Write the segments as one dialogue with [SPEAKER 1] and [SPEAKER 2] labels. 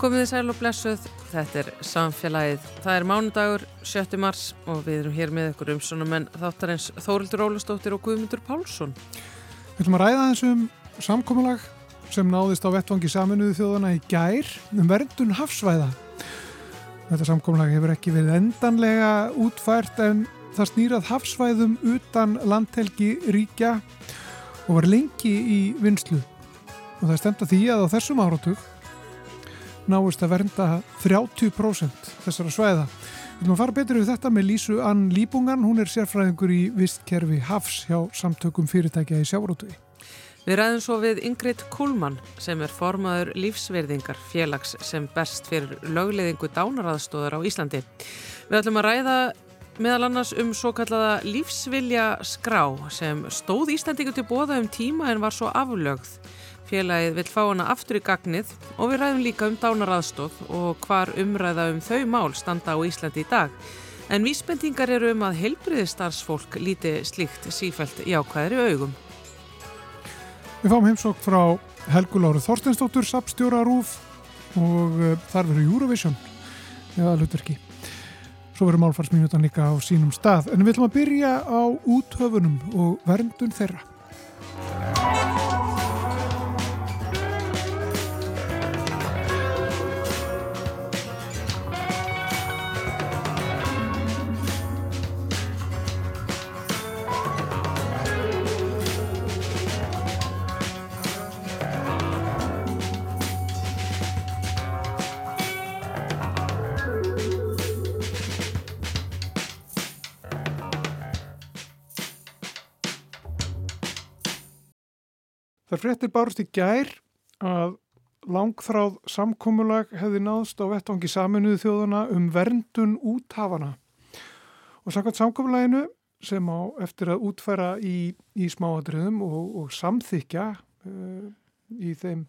[SPEAKER 1] Komiði sæl og blessuð, þetta er samfélagið. Það er mánudagur 7. mars og við erum hér með ykkur um svona menn þáttarins Þórildur Ólastóttir og Guðmundur Pálsson.
[SPEAKER 2] Við ætlum að ræða þessum samkominlag sem náðist á vettvangi saminuðu þjóðana í gær um verndun hafsvæða. Þetta samkominlag hefur ekki verið endanlega útfært en það snýrað hafsvæðum utan landhelgi ríkja og var lengi í vinslu. Og það er stemt að því að á þessum áratug náist að vernda 30% þessara svæða. Við viljum að fara betur við þetta með Lísu Ann Líbungan, hún er sérfræðingur í vistkerfi Hafs hjá samtökum fyrirtækja í sjárótui.
[SPEAKER 1] Við ræðum svo við Ingrid Kuhlmann sem er formaður lífsverðingar félags sem best fyrir lögleðingu dánaraðstóðar á Íslandi. Við ætlum að ræða meðal annars um svo kallaða lífsvilja skrá sem stóð Íslandingu til bóða um tíma en var svo aflögð. Félagið vil fá hana aftur í gagnið og við ræðum líka um dánaraðstóð og hvar umræða um þau mál standa á Íslandi í dag. En vísbendingar eru um að heilbriðistarsfólk líti slíkt sífælt jákvæðri augum.
[SPEAKER 2] Við fáum heimsók frá Helgu Láru Þorstensdóttur, sapstjóra Rúf og uh, þar verður Eurovision eða hlutverki. Svo verður málfarsminutan líka á sínum stað. En við ætlum að byrja á úthöfunum og verndun þeirra. Það fréttir bárst í gær að langþráð samkómulag hefði náðst á vettvangi saminuðu þjóðana um verndun úthafana. Og samkvæmt samkómulaginu sem á eftir að útfæra í, í smáadröðum og, og samþykja uh, í þeim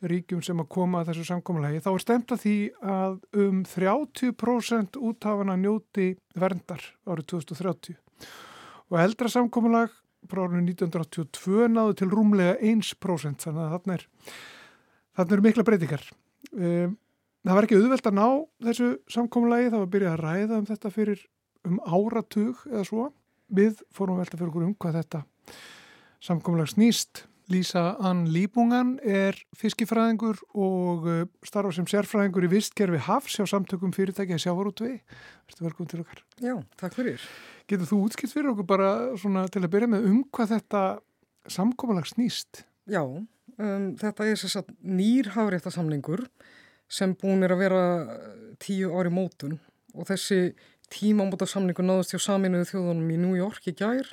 [SPEAKER 2] ríkjum sem að koma að þessu samkómulagi, þá er stemt að því að um 30% úthafana njóti verndar árið 2030. Og eldra samkómulag frá árinu 1982 náðu til rúmlega 1% þannig að þarna er þarna eru mikla breytingar. Um, það var ekki auðvelt að ná þessu samkómulagi, það var að byrja að ræða um þetta fyrir um áratug eða svo, við fórum velta fyrir okkur um hvað þetta samkómulag snýst Lísa Ann Líbungan er fiskifræðingur og starfa sem sérfræðingur í vistkerfi Hafs hjá samtökum fyrirtækja sjávarútvei. Verður velkominn til okkar.
[SPEAKER 3] Já, takk fyrir.
[SPEAKER 2] Getur þú útskipt fyrir okkur bara til að byrja með um hvað þetta samkómulag snýst?
[SPEAKER 3] Já, um, þetta er að nýr hafréttasamlingur sem búin er að vera tíu ári mótun og þessi tímambóta samlingur náðust hjá saminuðu þjóðunum í New York í gær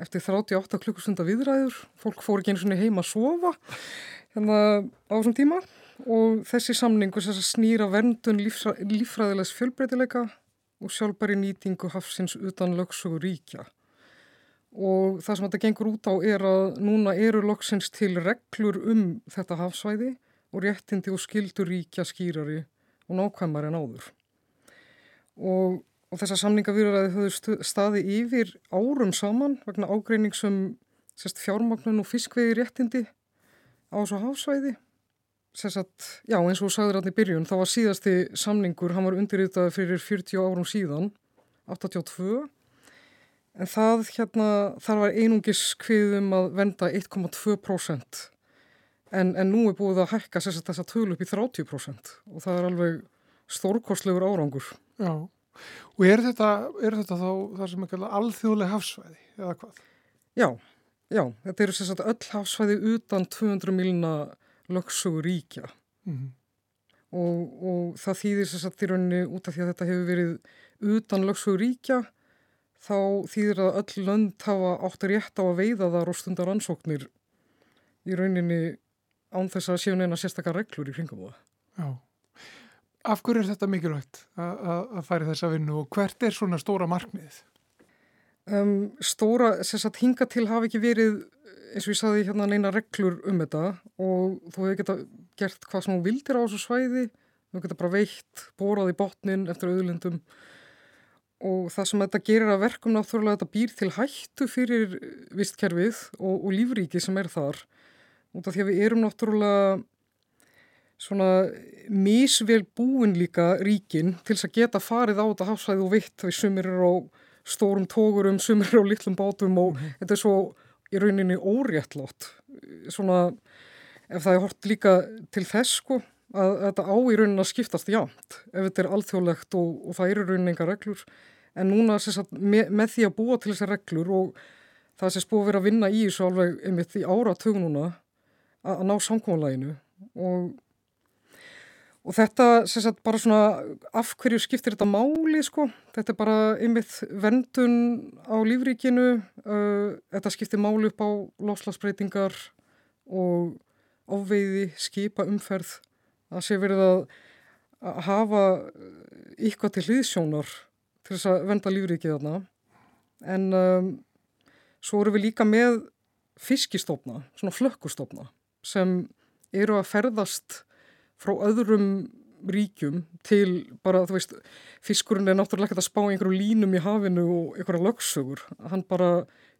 [SPEAKER 3] eftir 38 klukkustunda viðræður, fólk fór ekki einu svona heima að sofa hérna á þessum tíma og þessi samningu sem snýra verndun lífra, lífræðilegs fjölbreytileika og sjálfbæri nýtingu hafsins utan lögsugur ríkja. Og það sem þetta gengur út á er að núna eru loksins til reglur um þetta hafsvæði og réttindi og skildur ríkja skýrari og nákvæmari en áður. Og og þessar samningavíraræði höfðu staði yfir árum saman vegna ágreiningsum fjármagnun og fiskvegi réttindi á þessu hafsvæði. Sessat, já, eins og sagður allir byrjun, þá var síðasti samningur, hann var undirritaði fyrir 40 árum síðan, 82, en það hérna, þar var einungis kviðum að venda 1,2% en, en nú er búið að hækka þess að tölu upp í 30% og það er alveg stórkostlegur árangur.
[SPEAKER 2] Já. Og er þetta, er þetta þá það sem er kallað alþjóðlega hafsvæði eða hvað?
[SPEAKER 3] Já, já, þetta eru sérstaklega öll hafsvæði utan 200 milina lögsugur ríkja mm -hmm. og, og það þýðir sérstaklega í rauninni út af því að þetta hefur verið utan lögsugur ríkja þá þýðir að öll lönd hafa átt að rétta á að veiða þar og stundar ansóknir í rauninni án þess að séu neina sérstaklega reglur í kringum það.
[SPEAKER 2] Já. Af hverju er þetta mikilvægt að færi þessa vinnu og hvert er svona stóra markmiðið?
[SPEAKER 3] Um, stóra, þess að hinga til hafi ekki verið, eins og ég saði hérna neina reglur um þetta og þú hefði geta gert hvað sem þú vildir á þessu svæði, þú geta bara veitt, bórað í botnin eftir auðlindum og það sem þetta gerir að verkum náttúrulega þetta býr til hættu fyrir vistkerfið og, og lífríki sem er þar út af því að við erum náttúrulega svona mísvel búin líka ríkin til þess að geta farið á þetta hafsvæði og vitt því sumir eru á stórum tógurum, sumir eru á litlum bátum og mm þetta er svo í rauninni óréttlátt. Svona ef það er hort líka til þess sko að þetta á í rauninni að skiptast jánt ef þetta er alþjóðlegt og, og það eru rauninni enga reglur. En núna sagt, með, með því að búa til þessar reglur og það sé spúið að vera að vinna í þessu alveg einmitt í áratögnuna að, að ná samkómalæginu og Og þetta, sem sagt, bara svona af hverju skiptir þetta máli, sko. Þetta er bara einmitt vendun á lífríkinu, uh, þetta skiptir máli upp á loslasbreytingar og áveiði, skipa umferð. Það sé verið að, hafa ykkvað til hlýðsjónar til þess að venda lífríkið þarna. En um, svo eru við líka með fiskistofna, svona flökkustofna, sem eru að ferðast frá öðrum ríkjum til bara, þú veist, fiskurinn er náttúrulega ekkert að spá einhverju línum í hafinu og einhverja lögsögur, hann bara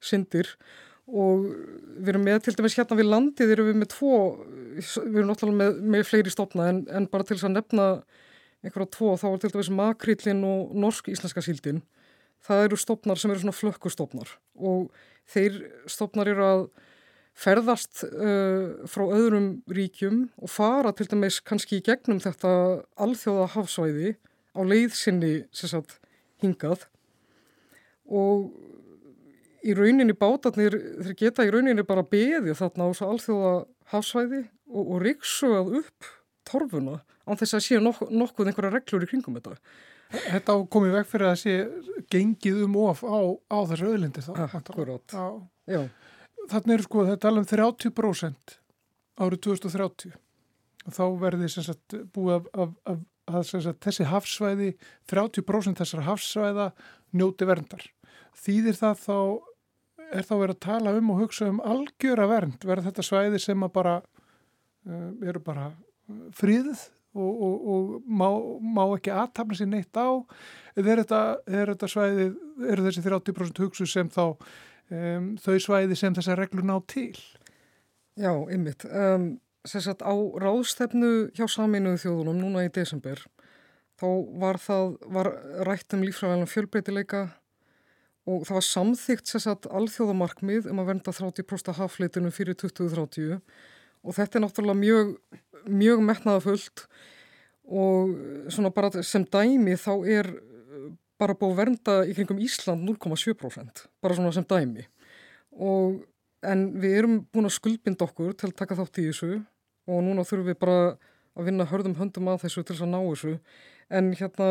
[SPEAKER 3] syndir. Og við erum með, til dæmis hérna við landið erum við með tvo, við erum náttúrulega með, með fleiri stofna en, en bara til þess að nefna einhverja tvo, þá er til dæmis makrillin og norsk-íslenska síldin, það eru stofnar sem eru svona flökkustofnar og þeir stofnar eru að ferðast uh, frá öðrum ríkjum og fara til dæmis kannski í gegnum þetta alþjóða hafsvæði á leiðsynni sagt, hingað og í rauninni bátarnir þeir geta í rauninni bara beði þarna á þessu alþjóða hafsvæði og, og riksuðað upp torfuna án þess að séu nok nokkuð einhverja reglur í kringum þetta.
[SPEAKER 2] Þetta komið veg fyrir að sé gengið um of á, á þessu öðlindi þá.
[SPEAKER 3] Akkurát, já
[SPEAKER 2] þannig er sko þetta alveg 30% árið 2030 og þá verði sagt, búið að, að, að, að sagt, þessi hafsvæði 30% þessara hafsvæða njóti verndar. Þýðir það þá er þá verið að tala um og hugsa um algjöra vernd, verður þetta svæði sem að bara uh, eru bara fríðið og, og, og má, má ekki aðtapna sér neitt á? Eða er þetta, er þetta svæði, eru þessi 30% hugsu sem þá um, þau svæði sem þessar reglur ná til?
[SPEAKER 3] Já, ymmit. Um, Sérsagt á ráðstefnu hjá saminuðu þjóðunum núna í desember þá var það, var rætt um lífræðilega fjölbreytileika og það var samþygt sérsagt alþjóðamarkmið um að venda 30% hafleitinu fyrir 2030 og þetta er náttúrulega mjög, mjög metnaðafullt og svona bara sem dæmi þá er bara búið að vernda í kringum Ísland 0,7% bara svona sem dæmi. Og en við erum búin að skuldbinda okkur til að taka þátt í þessu og núna þurfum við bara að vinna hörðum höndum að þessu til þess að ná þessu. En hérna,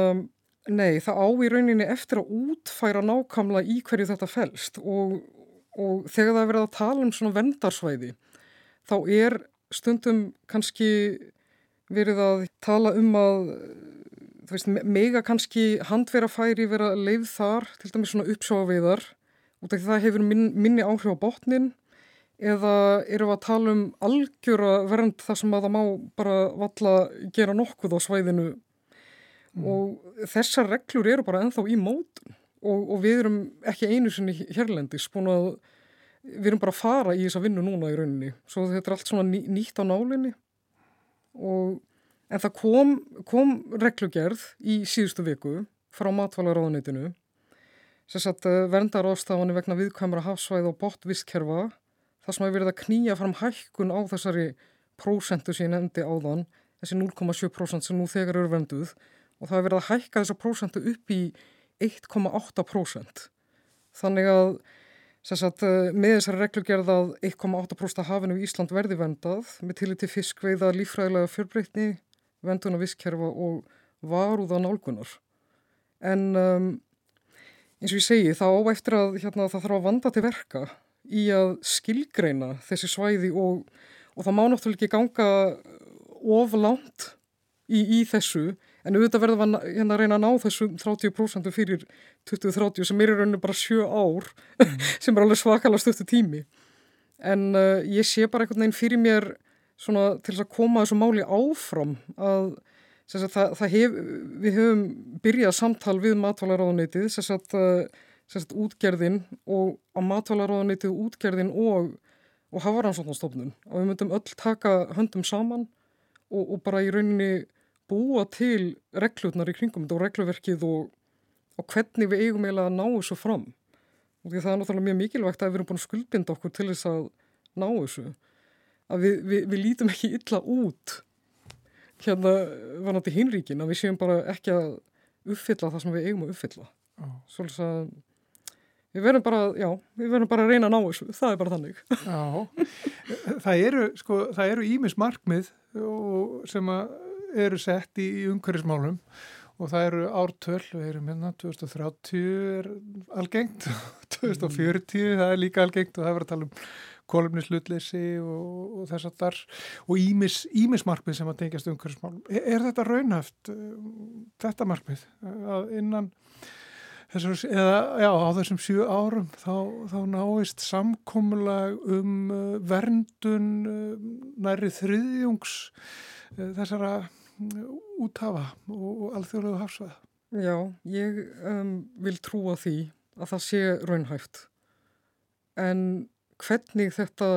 [SPEAKER 3] nei, það á í rauninni eftir að útfæra nákamla í hverju þetta fælst og, og þegar það er verið að tala um svona vendarsvæði þá er stundum kannski verið að tala um að þú veist, mega kannski handverafæri vera leið þar, til dæmis svona uppsjáðaveiðar, út af því það hefur min, minni áhrif á botnin eða eru við að tala um algjöra vernd þar sem að það má bara valla gera nokkuð á svæðinu mm. og þessar reglur eru bara enþá í mótun og, og við erum ekki einu sinni hérlendis búin að við erum bara að fara í þessa vinnu núna í rauninni svo þetta er allt svona ný, nýtt á nálinni og En það kom, kom reglugerð í síðustu viku frá matvælaráðanitinu sem satt eh, verndar ástafanir vegna viðkvæmra hafsvæð og bottvistkerfa þar sem hefur verið að knýja fram hækkun á þessari prósentu sem ég nefndi áðan, þessi 0,7% sem nú þegar eru venduð og það hefur verið að hækka þessa prósentu upp í 1,8%. Þannig að sagt, eh, með þessari reglugerð að 1,8% af hafinu í Ísland verði vendað með tillit til fiskveiða, lífræðilega fjörbreytni venduna visskerfa og varúða nálgunar. En um, eins og ég segi þá eftir að hérna, það þarf að vanda til verka í að skilgreina þessi svæði og, og það má náttúrulega ekki ganga of langt í, í þessu en auðvitað verður að hérna, reyna að ná þessu 30% fyrir 2030 sem er í rauninu bara sjö ár mm. sem er alveg svakalega stöttu tími. En uh, ég sé bara einhvern veginn fyrir mér svona til þess að koma þessu máli áfram að það, það hef, við höfum byrjað samtal við matvælaráðunitið sagt, útgerðin og á matvælaráðunitið útgerðin og, og hafaransóknarstofnun og við myndum öll taka höndum saman og, og bara í rauninni búa til reglurnar í kringum og regluverkið og, og hvernig við eigum eiginlega að ná þessu fram. Og því það er náttúrulega mjög mikilvægt að við erum búin að skuldbinda okkur til þess að ná þessu að við, við, við lítum ekki illa út hérna vanandi hinríkin að við séum bara ekki að uppfylla það sem við eigum að uppfylla. Oh. svolítið að við verðum bara, já, við verðum bara að reyna að ná þessu, það er bara þannig.
[SPEAKER 2] Já, það eru sko, það eru ímis markmið sem eru sett í, í umhverfismálum og það eru ártöl, við erum hérna 2030 er algengt 2040 það er líka algengt og það er verið að tala um kolumnislutleysi og, og þess að þar og ímis, ímis markmið sem að tengjast umhverfismálum. Er, er þetta raunhaft eh, þetta markmið að innan þessar, eða já, á þessum sjú árum þá, þá náist samkomulag um eh, verndun eh, næri þriðjungs þessara úthafa og alþjóðlegu hafsvæða?
[SPEAKER 3] Já, ég um, vil trúa því að það sé raunhæft en hvernig þetta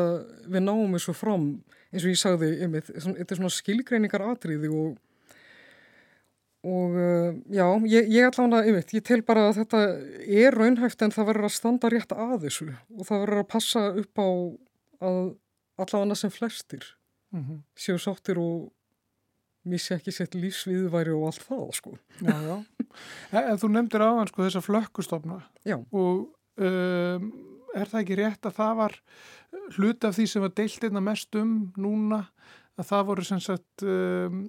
[SPEAKER 3] við náum þessu fram eins og ég sagði einmitt, þetta er svona skilgreiningar atriði og og uh, já, ég, ég allavega einmitt, ég tel bara að þetta er raunhæft en það verður að standa rétt að þessu og það verður að passa upp á að allavega sem flestir mm -hmm. séu sáttir og missi ekki sett lífsviðværi og allt það sko.
[SPEAKER 2] Já, já, en þú nefndir aðan sko þessa flökkustofna
[SPEAKER 3] Já.
[SPEAKER 2] og um, er það ekki rétt að það var hlut af því sem var deilt einna mest um núna? Að það voru sem sagt um,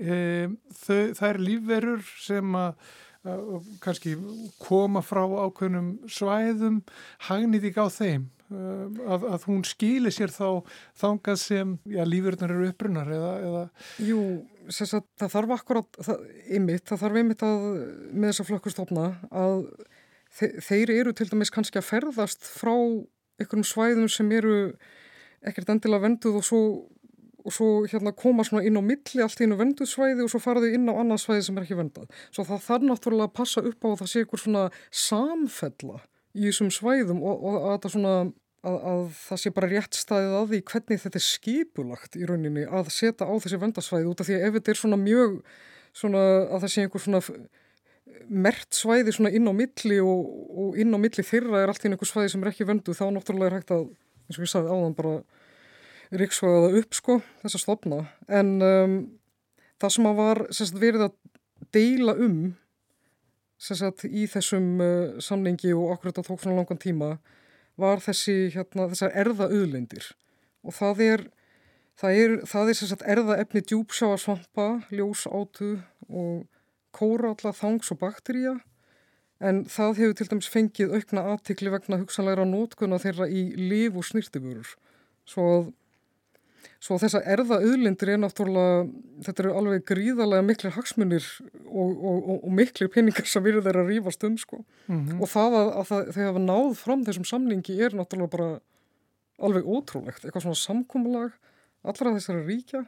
[SPEAKER 2] um, þau, það er lífverur sem að kannski koma frá ákveðnum svæðum hagnit ekki á þeim. Um, að, að hún skilir sér þá þangað sem já, lífverðunar eru upprunnar eða, eða...
[SPEAKER 3] Jú, sagt, það þarf akkurat það, ymmit, það þarf ymmit að með þessa flokkustofna að þeir eru til dæmis kannski að ferðast frá einhverjum svæðum sem eru ekkert endilega venduð og svo, og svo hérna koma inn á milli allt í einu venduð svæði og svo faraðu inn á annað svæði sem er ekki vendað. Svo það þarf náttúrulega að passa upp á að það sé einhver svona samfella í þessum svæðum og, og að það svona Að, að það sé bara rétt staðið að því hvernig þetta er skipulagt í rauninni að setja á þessi vendasvæði út af því ef þetta er svona mjög svona að það sé einhver svona mert svæði svona inn á milli og, og inn á milli þeirra er allt í einhver svæði sem er ekki vöndu þá náttúrulega er hægt að, eins og ég sagði áðan bara ríksvæða það upp sko þess að stopna en um, það sem að var sagt, verið að deila um sagt, í þessum uh, samningi og okkur þetta tók svona langan tíma var þessi hérna, þessar erða auðlendir og það er það er, það er sagt, erða efni djúpsjáarsvampa, ljós átu og kóralla, þangs og bakteríja en það hefur til dæmis fengið aukna aðtikli vegna hugsanleira nótkuna þeirra í liv og snýrtifurur. Svo Svo þessa erða auðlindir er náttúrulega, þetta eru alveg gríðarlega miklir hagsmunir og, og, og, og miklir peningar sem við erum að rýfast um sko. Mm -hmm. Og það að, að það, þegar við náðum fram þessum samningi er náttúrulega bara alveg ótrúlegt. Eitthvað svona samkómulag allra þessari ríkja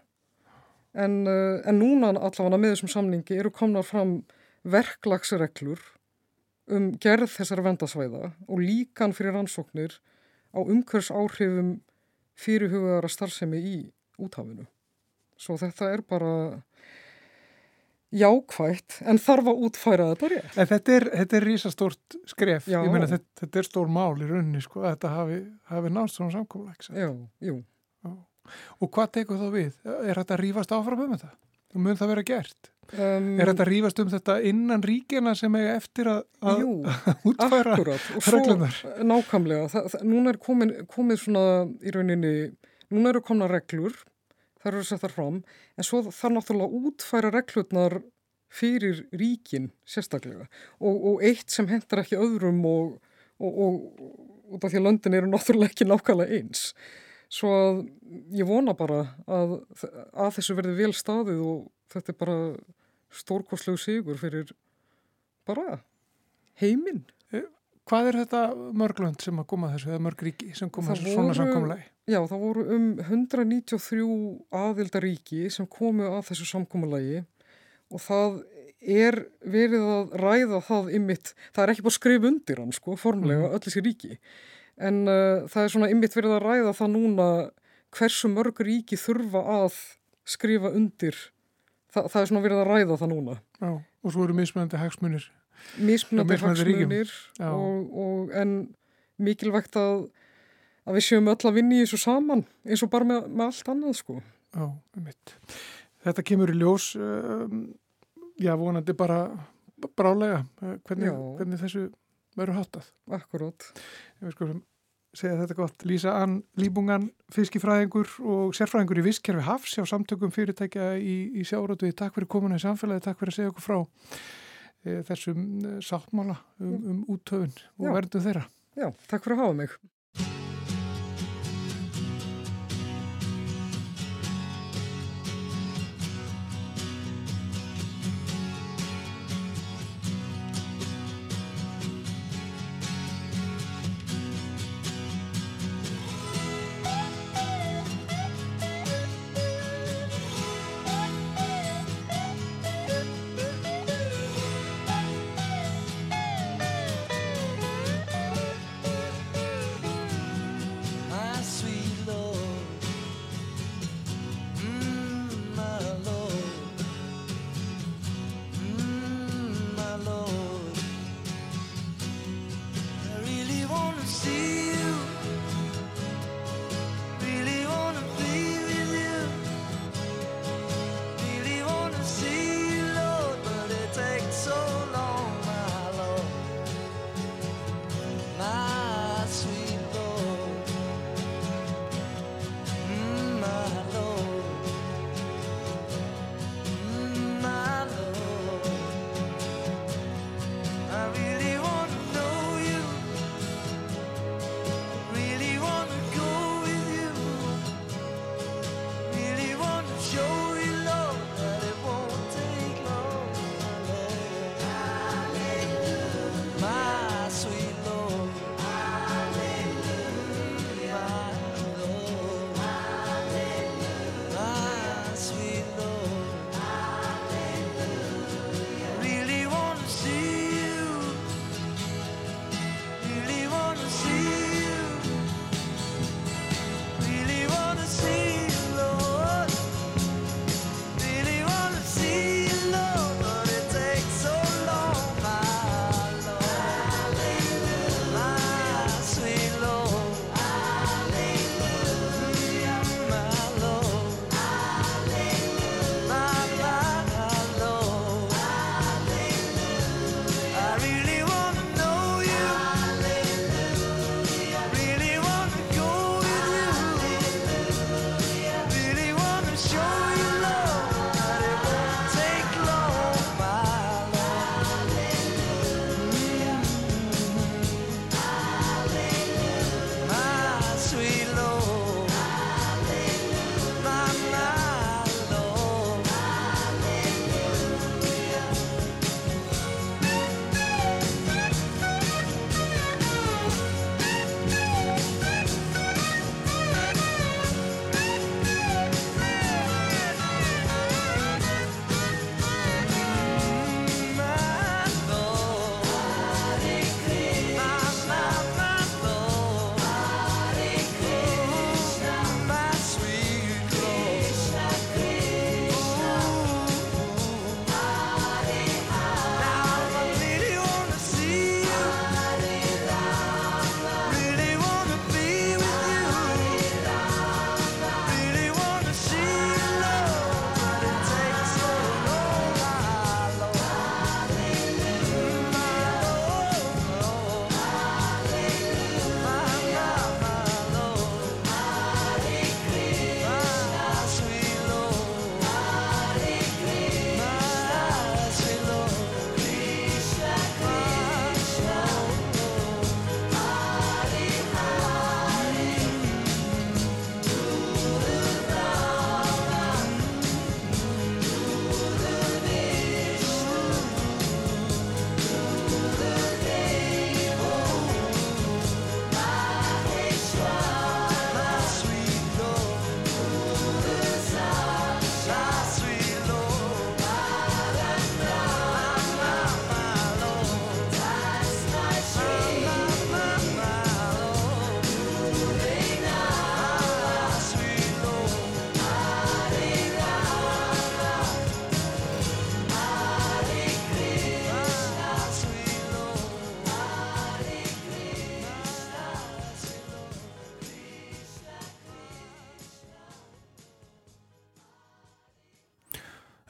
[SPEAKER 3] en, eh, en núna allavega með þessum samningi eru komnar fram verklagsreglur um gerð þessara vendasvæða og líkan fyrir rannsóknir á umhvers áhrifum fyrirhugaðara starfsemi í úthafinu. Svo þetta er bara jákvægt en þarf að útfæra þetta rétt.
[SPEAKER 2] En þetta er, þetta er rísastórt skref, Já. ég meina þetta, þetta er stór mál í rauninni sko að þetta hafi, hafi nátt svona samkóla.
[SPEAKER 3] Já, jú.
[SPEAKER 2] Og hvað tekur þá við? Er þetta að rýfast áfram um þetta? Mun það vera gert? Um, er þetta að rýfast um þetta innan ríkjana sem er eftir að, að
[SPEAKER 3] jú,
[SPEAKER 2] útfæra
[SPEAKER 3] reglunar? Nákvæmlega. Það, það, núna er komin, komið svona í rauninni, núna eru komna reglur, það eru settar fram, en svo þarf náttúrulega útfæra reglurnar fyrir ríkin sérstaklega. Og, og eitt sem hendur ekki öðrum og, og, og því að löndin eru náttúrulega ekki nákvæmlega eins. Svo að ég vona bara að, að þessu verði vel staðið og þetta er bara stórkoslegu sigur fyrir bara heiminn.
[SPEAKER 2] Eh, hvað er þetta mörglönd sem að koma þessu, eða mörgríki sem koma þessu svona samkomlagi?
[SPEAKER 3] Já, það voru um 193 aðildaríki sem komu að þessu samkommalagi og það er verið að ræða það ymmit, það er ekki bara skrif undir hann sko, formlega, mm. öll þessi ríki en uh, það er svona ymmit verið að ræða það núna hversu mörg ríki þurfa að skrifa undir. Þa, það er svona verið að ræða það núna.
[SPEAKER 2] Já, og svo eru mismunandi hagsmunir.
[SPEAKER 3] Mismunandi hagsmunir og, og en mikilvægt að, að við séum öll að vinni í þessu saman eins og bara með, með allt annað sko.
[SPEAKER 2] Já, um mitt. Þetta kemur í ljós, um, já vonandi bara brálega, eh, hvernig, hvernig þessu verður háttað.
[SPEAKER 3] Akkurát.
[SPEAKER 2] Sko sem segja þetta gott. Lísa Ann Líbungan, fiskifræðingur og sérfræðingur í visskerfi Hafs á samtökum fyrirtækja í, í sjárótu. Takk fyrir komuna í samfélagi, takk fyrir að segja okkur frá e, þessum eh, sáttmála um, um úttöfun og verðum þeirra.
[SPEAKER 3] Já, takk fyrir að hafa mig.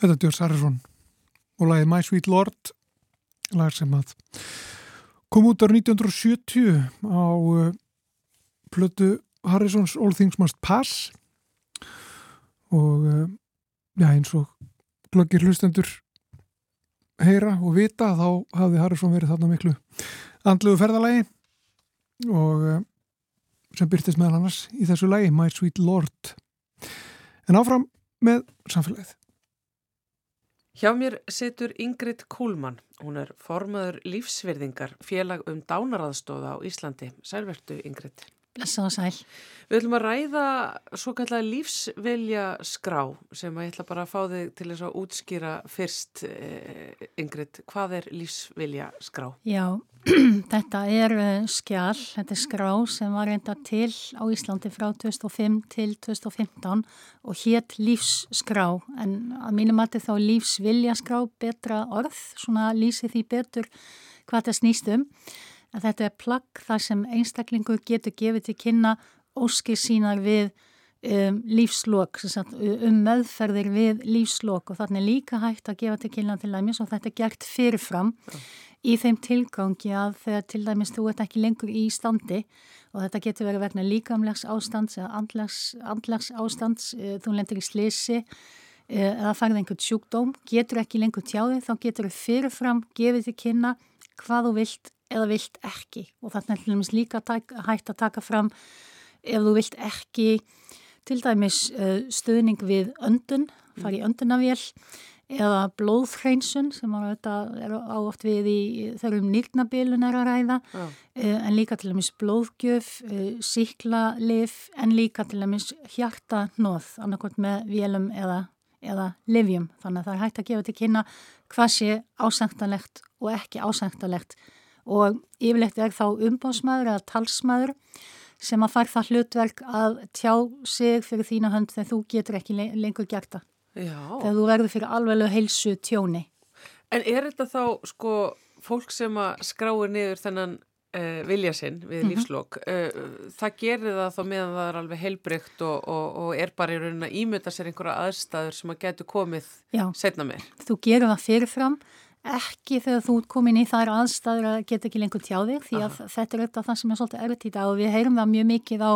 [SPEAKER 2] Þetta er Djörns Harriðsson og lagið My Sweet Lord lag sem að kom út ára 1970 á uh, plötu Harriðssons All Things Must Pass. Og uh, já eins og glöggir hlustendur heyra og vita þá hafði Harriðsson verið þarna miklu andluðu ferðalagi. Og uh, sem byrtist meðal annars í þessu lagi My Sweet Lord. En áfram með samfélagið
[SPEAKER 1] Hjá mér situr Ingrid Kúlmann. Hún er formaður lífsvirðingar félag um dánaraðstóða á Íslandi. Sælvertu Ingrid.
[SPEAKER 4] Blessa og sæl.
[SPEAKER 1] Við ætlum að ræða svo kallega lífsvilja skrá sem að ég ætla bara að fá þig til þess að útskýra fyrst, eh, Ingrid. Hvað er lífsvilja skrá?
[SPEAKER 4] Já, þetta er eh, skjál, þetta er skrá sem var reynda til á Íslandi frá 2005 til 2015 og hétt lífsskrá en að mínum að þetta þá lífsvilja skrá betra orð, svona lýsi því betur hvað þetta snýst um að þetta er plagg þar sem einstaklingu getur gefið til kynna óskir sínar við um, lífslokk, um meðferðir við lífslokk og þannig líka hægt að gefa til kynna til dæmis og þetta er gert fyrirfram ja. í þeim tilgangi að þegar til dæmis þú ert ekki lengur í standi og þetta getur verið vegna líkamlegs ástands eða andlags, andlags ástands, eh, þú lendir í slisi eh, eða farið einhvern sjúkdóm, getur ekki lengur tjáði, þá getur þau fyrirfram gefið til kynna hvað þú vilt eða vilt ekki. Og þannig er til dæmis líka tak, hægt að taka fram ef þú vilt ekki til dæmis uh, stuðning við öndun, fari í öndunavél eða blóðhreinsun sem er áoft við í þar um nýrnabilun er að ræða. Uh, en líka til dæmis blóðgjöf, uh, síklarlif en líka til dæmis hjartanóð annarkot með vélum eða, eða livjum þannig að það er hægt að gefa til kynna hvað sé ásængtalegt og ekki ásængtalegt og yfirleitt er þá umbásmaður eða talsmaður sem að fara það hlutverk að tjá sig fyrir þína hönd þegar þú getur ekki lengur gert það. Þegar þú verður fyrir alveg heilsu tjóni.
[SPEAKER 1] En er þetta þá sko fólk sem að skráir niður þennan uh, vilja sinn við mm -hmm. lífslokk, uh, það gerir það þá meðan það er alveg heilbrygt og, og, og er bara í raunin að ímynda sér einhverja aðstæður sem að getur komið Já. setna meir?
[SPEAKER 4] Þú gerir það fyrirfram ekki þegar þú ert komin í þær aðstæður að geta ekki lengur tjá þig því að Aha. þetta er þetta það sem er svolítið erfitt í dag og við heyrum það mjög mikið á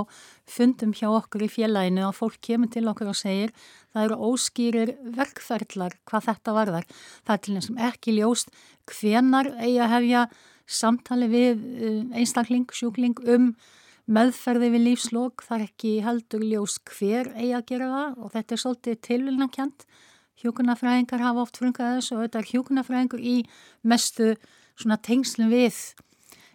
[SPEAKER 4] fundum hjá okkur í félaginu og fólk kemur til okkur og segir það eru óskýrir verkferðlar hvað þetta varðar. Það er til þessum ekki ljóst hvenar eigi að hefja samtali við eh, einstakling, sjúkling um meðferði við lífslokk, það er ekki heldur ljóst hver eigi að gera það og þetta er svolítið tilvilnakjent Hjókunafræðingar hafa oft frungað þessu og þetta er hjókunafræðingur í mestu tengslum við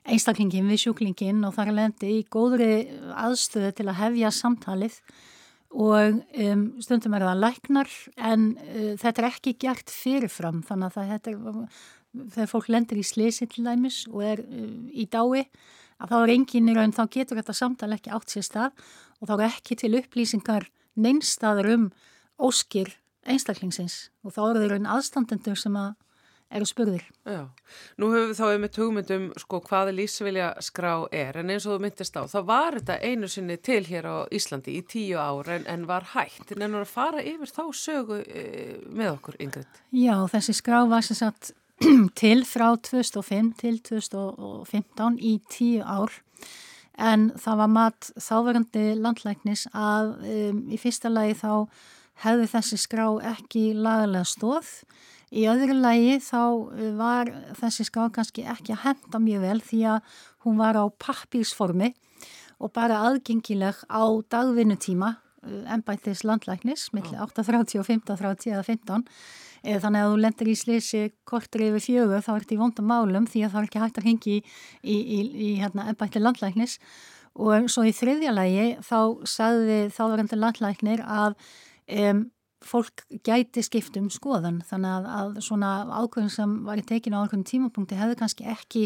[SPEAKER 4] einstaklingin, við sjúklingin og þar lendi í góðri aðstöðu til að hefja samtalið. Og um, stundum er það læknar en uh, þetta er ekki gert fyrirfram þannig að þetta er, þegar fólk lendir í slisi til dæmis og er uh, í dái að þá er engin í raun, þá getur þetta samtal ekki átt sér stað og þá er ekki til upplýsingar neinstaður um óskir einstaklingsins og þá eru þeir einn aðstandendur sem að eru spurðir.
[SPEAKER 1] Já, nú höfum við þá með tugmyndum sko hvaði lífsvilja skrá er en eins og þú myndist á, þá var þetta einu sinni til hér á Íslandi í tíu ár en, en var hægt, en ennur að fara yfir þá sögu e, með okkur yngriðt.
[SPEAKER 4] Já, þessi skrá var sem sagt til frá 2005 til 2015 í tíu ár en það var mat þáverandi landlæknis að um, í fyrsta lagi þá hefði þessi skrá ekki lagalega stóð. Í öðru lagi þá eh, var þessi skrá kannski ekki að henda mjög vel því að hún var á pappísformi og bara aðgengileg á dagvinnutíma ennbættis eh, landlæknis millir 8.30 og 15.30 eða 15 eh, þannig að þú lendir í slisi kortur yfir fjögur þá ert í vonda málum því að það er ekki hægt að hengi í, í, í, í hérna, ennbætti landlæknis. Og svo í þriðja lagi þá sagði þáverandi landlæknir að um, fólk gæti skiptum skoðan þannig að, að svona ákveðin sem var í tekinu á einhvern tímapunkti hefði kannski ekki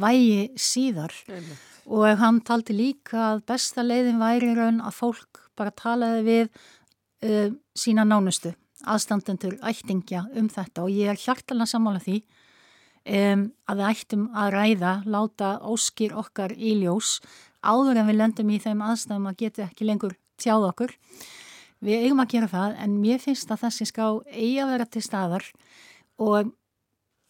[SPEAKER 4] vægi síðar. Einnig. og hann taldi líka að besta leiðin væri raun að fólk bara talaði við uh, sína nánustu aðstandendur ættingja um þetta. Og ég er hjartalega sammála því um, að við ættum að ræða láta óskir okkar í ljós áður en við lendum í þeim aðstæðum að geta ekki lengur tjáð okkur við eigum að gera það en mér finnst að þessi ská eigi að vera til staðar og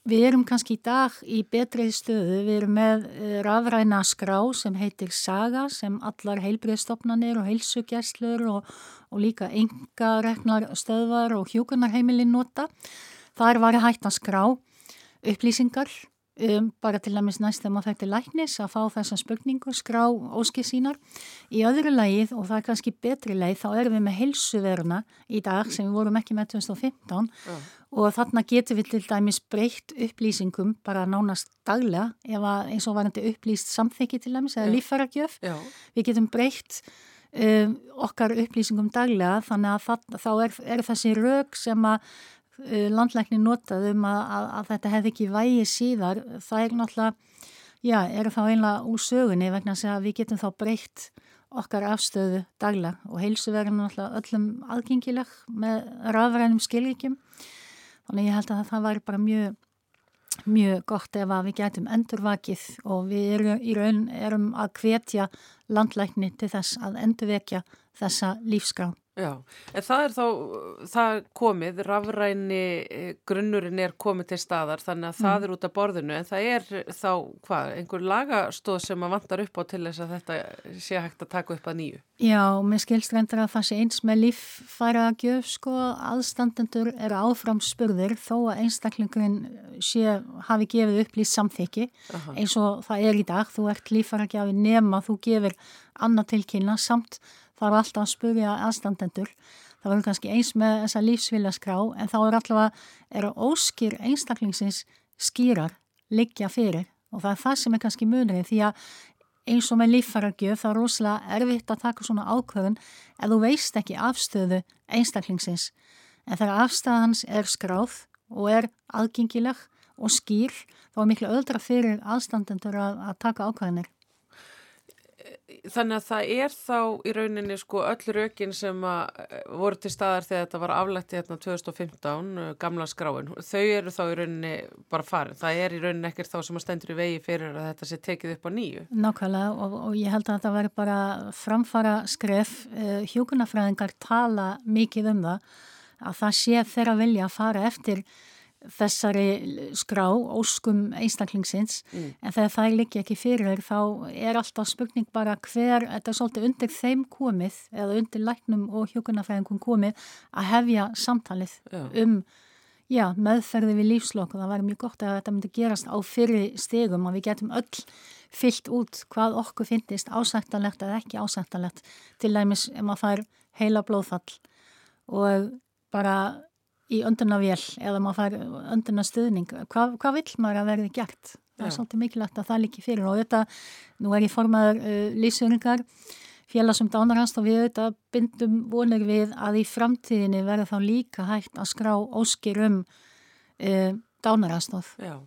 [SPEAKER 4] við erum kannski í dag í betrið stöðu, við erum með eh, rafræna skrá sem heitir Saga sem allar heilbriðstofnanir og heilsugjæslur og, og líka enga reknar stöðvar og hjókunarheimilin nota. Það er varja hægt að skrá upplýsingar um, bara til dæmis næst þegar maður fætti læknis að fá þessa spurningu, skrá óskið sínar. Í öðru lagið, og það er kannski betri leið, þá erum við með helsuveruna í dag sem við vorum ekki með 2015 ja. og þarna getum við til dæmis breytt upplýsingum bara nánast daglega ef að eins og varandi upplýst samþykki til dæmis eða. Ja. Við getum breytt um, okkar upplýsingum daglega þannig að það, þá er, er þessi rauk sem að Uh, landlækni notað um að, að, að þetta hefði ekki vægi síðar, það er náttúrulega, já, eru þá einlega úr sögunni vegna að við getum þá breytt okkar afstöðu daglega og heilsuverðin náttúrulega öllum aðgengileg með rafrænum skilríkjum. Þannig ég held að það var bara mjög, mjög gott ef að við getum endurvakið og við erum, raun, erum að hvetja landlækni til þess að endurvekja þessa lífskrán.
[SPEAKER 1] Já, en það er þá, það komið, rafræni eh, grunnurinn er komið til staðar þannig að mm. það er út af borðinu en það er þá, hvað, einhver lagastóð sem að vantar upp á til þess að þetta sé hægt að taka upp að nýju?
[SPEAKER 4] Já, mér skilst reyndar að það sé eins með líffæra að gjöf, sko, aðstandendur eru áfram spurðir þó að einstaklingurinn sé, hafi gefið upplýst samþykki Aha. eins og það er í dag, þú ert líffæra að gefa nema, þú gefir annað tilkynna samt þarf alltaf að spurja aðstandendur. Það verður kannski eins með þessa lífsviljarskrá en þá er alltaf að óskýr einstaklingsins skýrar liggja fyrir og það er það sem er kannski munrið því að eins og með líffaragjöf þá er rosalega erfitt að taka svona ákvöðun ef þú veist ekki afstöðu einstaklingsins. En þegar afstæðans er skráð og er aðgengileg og skýr þá er miklu öðra fyrir aðstandendur að, að taka ákvöðunir
[SPEAKER 1] þannig að það er þá í rauninni sko öll rökin sem eh, voru til staðar þegar þetta var aflætti hérna 2015, eh, gamla skráin þau eru þá í rauninni bara farin. Það er í rauninni ekkert þá sem að stendur í vegi fyrir að þetta sé tekið upp á nýju.
[SPEAKER 4] Nákvæmlega og, og ég held að þetta veri bara framfara skref eh, hjókunafræðingar tala mikið um það að það sé þeirra vilja að fara eftir þessari skrá, óskum einstaklingsins, mm. en þegar það líki ekki fyrir þá er alltaf spurning bara hver, þetta er svolítið undir þeim komið, eða undir læknum og hjókunarfæðingum komið að hefja samtalið já. um já, meðferði við lífslokk og það væri mjög gott að þetta myndi gerast á fyrri stegum og við getum öll fyllt út hvað okkur finnist ásættalegt eða ekki ásættalegt til dæmis ef maður fær heila blóðfall og bara í öndunarvél eða maður fær öndunarstuðning. Hvað, hvað vil maður að verði gert? Það er svolítið mikilvægt að það líki fyrir. Og þetta, nú er ég formaður uh, lífsöringar félagsum dánarhans og við auðvitað bindum vonir við að í framtíðinni verður þá líka hægt að skrá óskir um uh,
[SPEAKER 1] uh,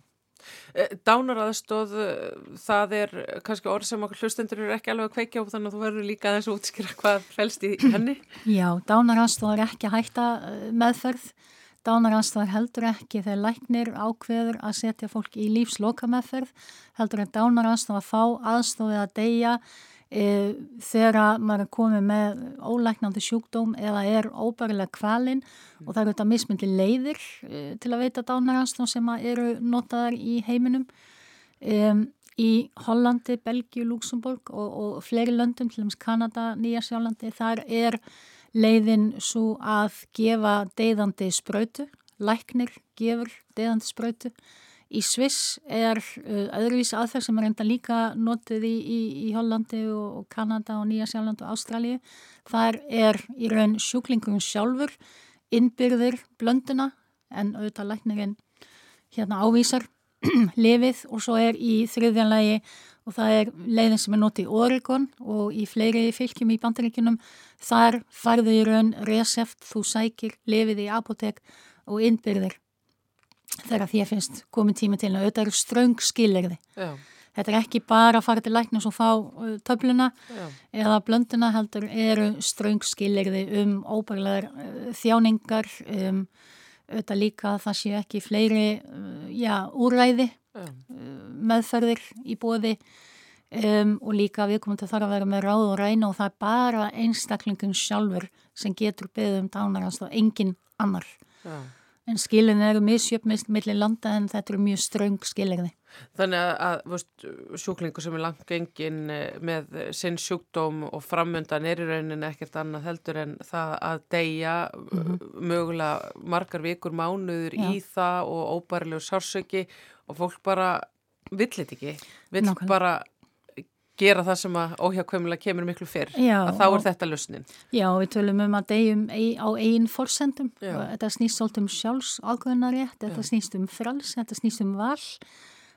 [SPEAKER 1] Dánaraðstóð, uh, það er kannski orð sem okkur hlustendur eru ekki alveg að kveikja og þannig að þú verður líka þessu útskýra hvað fælst í henni.
[SPEAKER 4] Já, dánaraðstóð er ekki að uh, meðferð. Dánaranstar heldur ekki þegar læknir ákveður að setja fólk í lífsloka meðferð, heldur en dánaranstar að fá aðstofið að deyja þegar maður er komið með ólæknandi sjúkdóm eða er óbærilega kvalinn mm. og það eru þetta mismyndi leiðir e, til að veita dánaranstar sem eru notaðar í heiminum. E, í Hollandi, Belgiu, Luxemburg og, og fleiri löndum, til dæmis Kanada, Nýjasjálandi, þar er leiðin svo að gefa deyðandi spröytu, læknir gefur deyðandi spröytu. Í Sviss er uh, öðruvísi aðferð sem er enda líka notið í, í, í Hollandi og, Kanada og Nýjasjáland og Ástralju. Það er í raun sjúklingum sjálfur, innbyrðir blönduna en auðvitað læknirinn hérna ávísar lefið og svo er í þriðjanlegi og það er leiðin sem er notið í Oregon og í fleiri fylgjum í bandaríkunum. Þar farðu í raun reseft, þú sækir, lefið í apotek og innbyrðir þegar því að finnst komið tími til að auðvitað eru ströng skilirði. Já. Þetta er ekki bara að fara til læknum og fá uh, töfluna Já. eða blönduna heldur eru ströng skilirði um óbærlegar uh, þjáningar, um, auðvitað líka það sé ekki fleiri uh, já, úræði Uh, meðferðir í bóði um, og líka við komum til þar að vera með ráð og reyna og það er bara einstaklingin sjálfur sem getur beðið um dánarast og engin annar. Já. En skilin eru misjöfnist millir landa en þetta eru mjög ströng skilirði.
[SPEAKER 1] Þannig að, veist, sjúklingu sem er langt gengin eh, með sinn sjúkdóm og framöndan er í rauninni ekkert annað heldur en það að deyja mm -hmm. mögulega margar vikur mánuður Já. í það og óbærilegu sársöki og fólk bara villit ekki, vill Nákvæmlega. bara gera það sem að óhjákvæmulega kemur miklu fyrr, já, að þá er þetta lusnin.
[SPEAKER 4] Já, við tölum um að deyjum á einn fórsendum þetta snýst svolítið um sjálfs ákveðunarétt, þetta já. snýst um frals þetta snýst um val.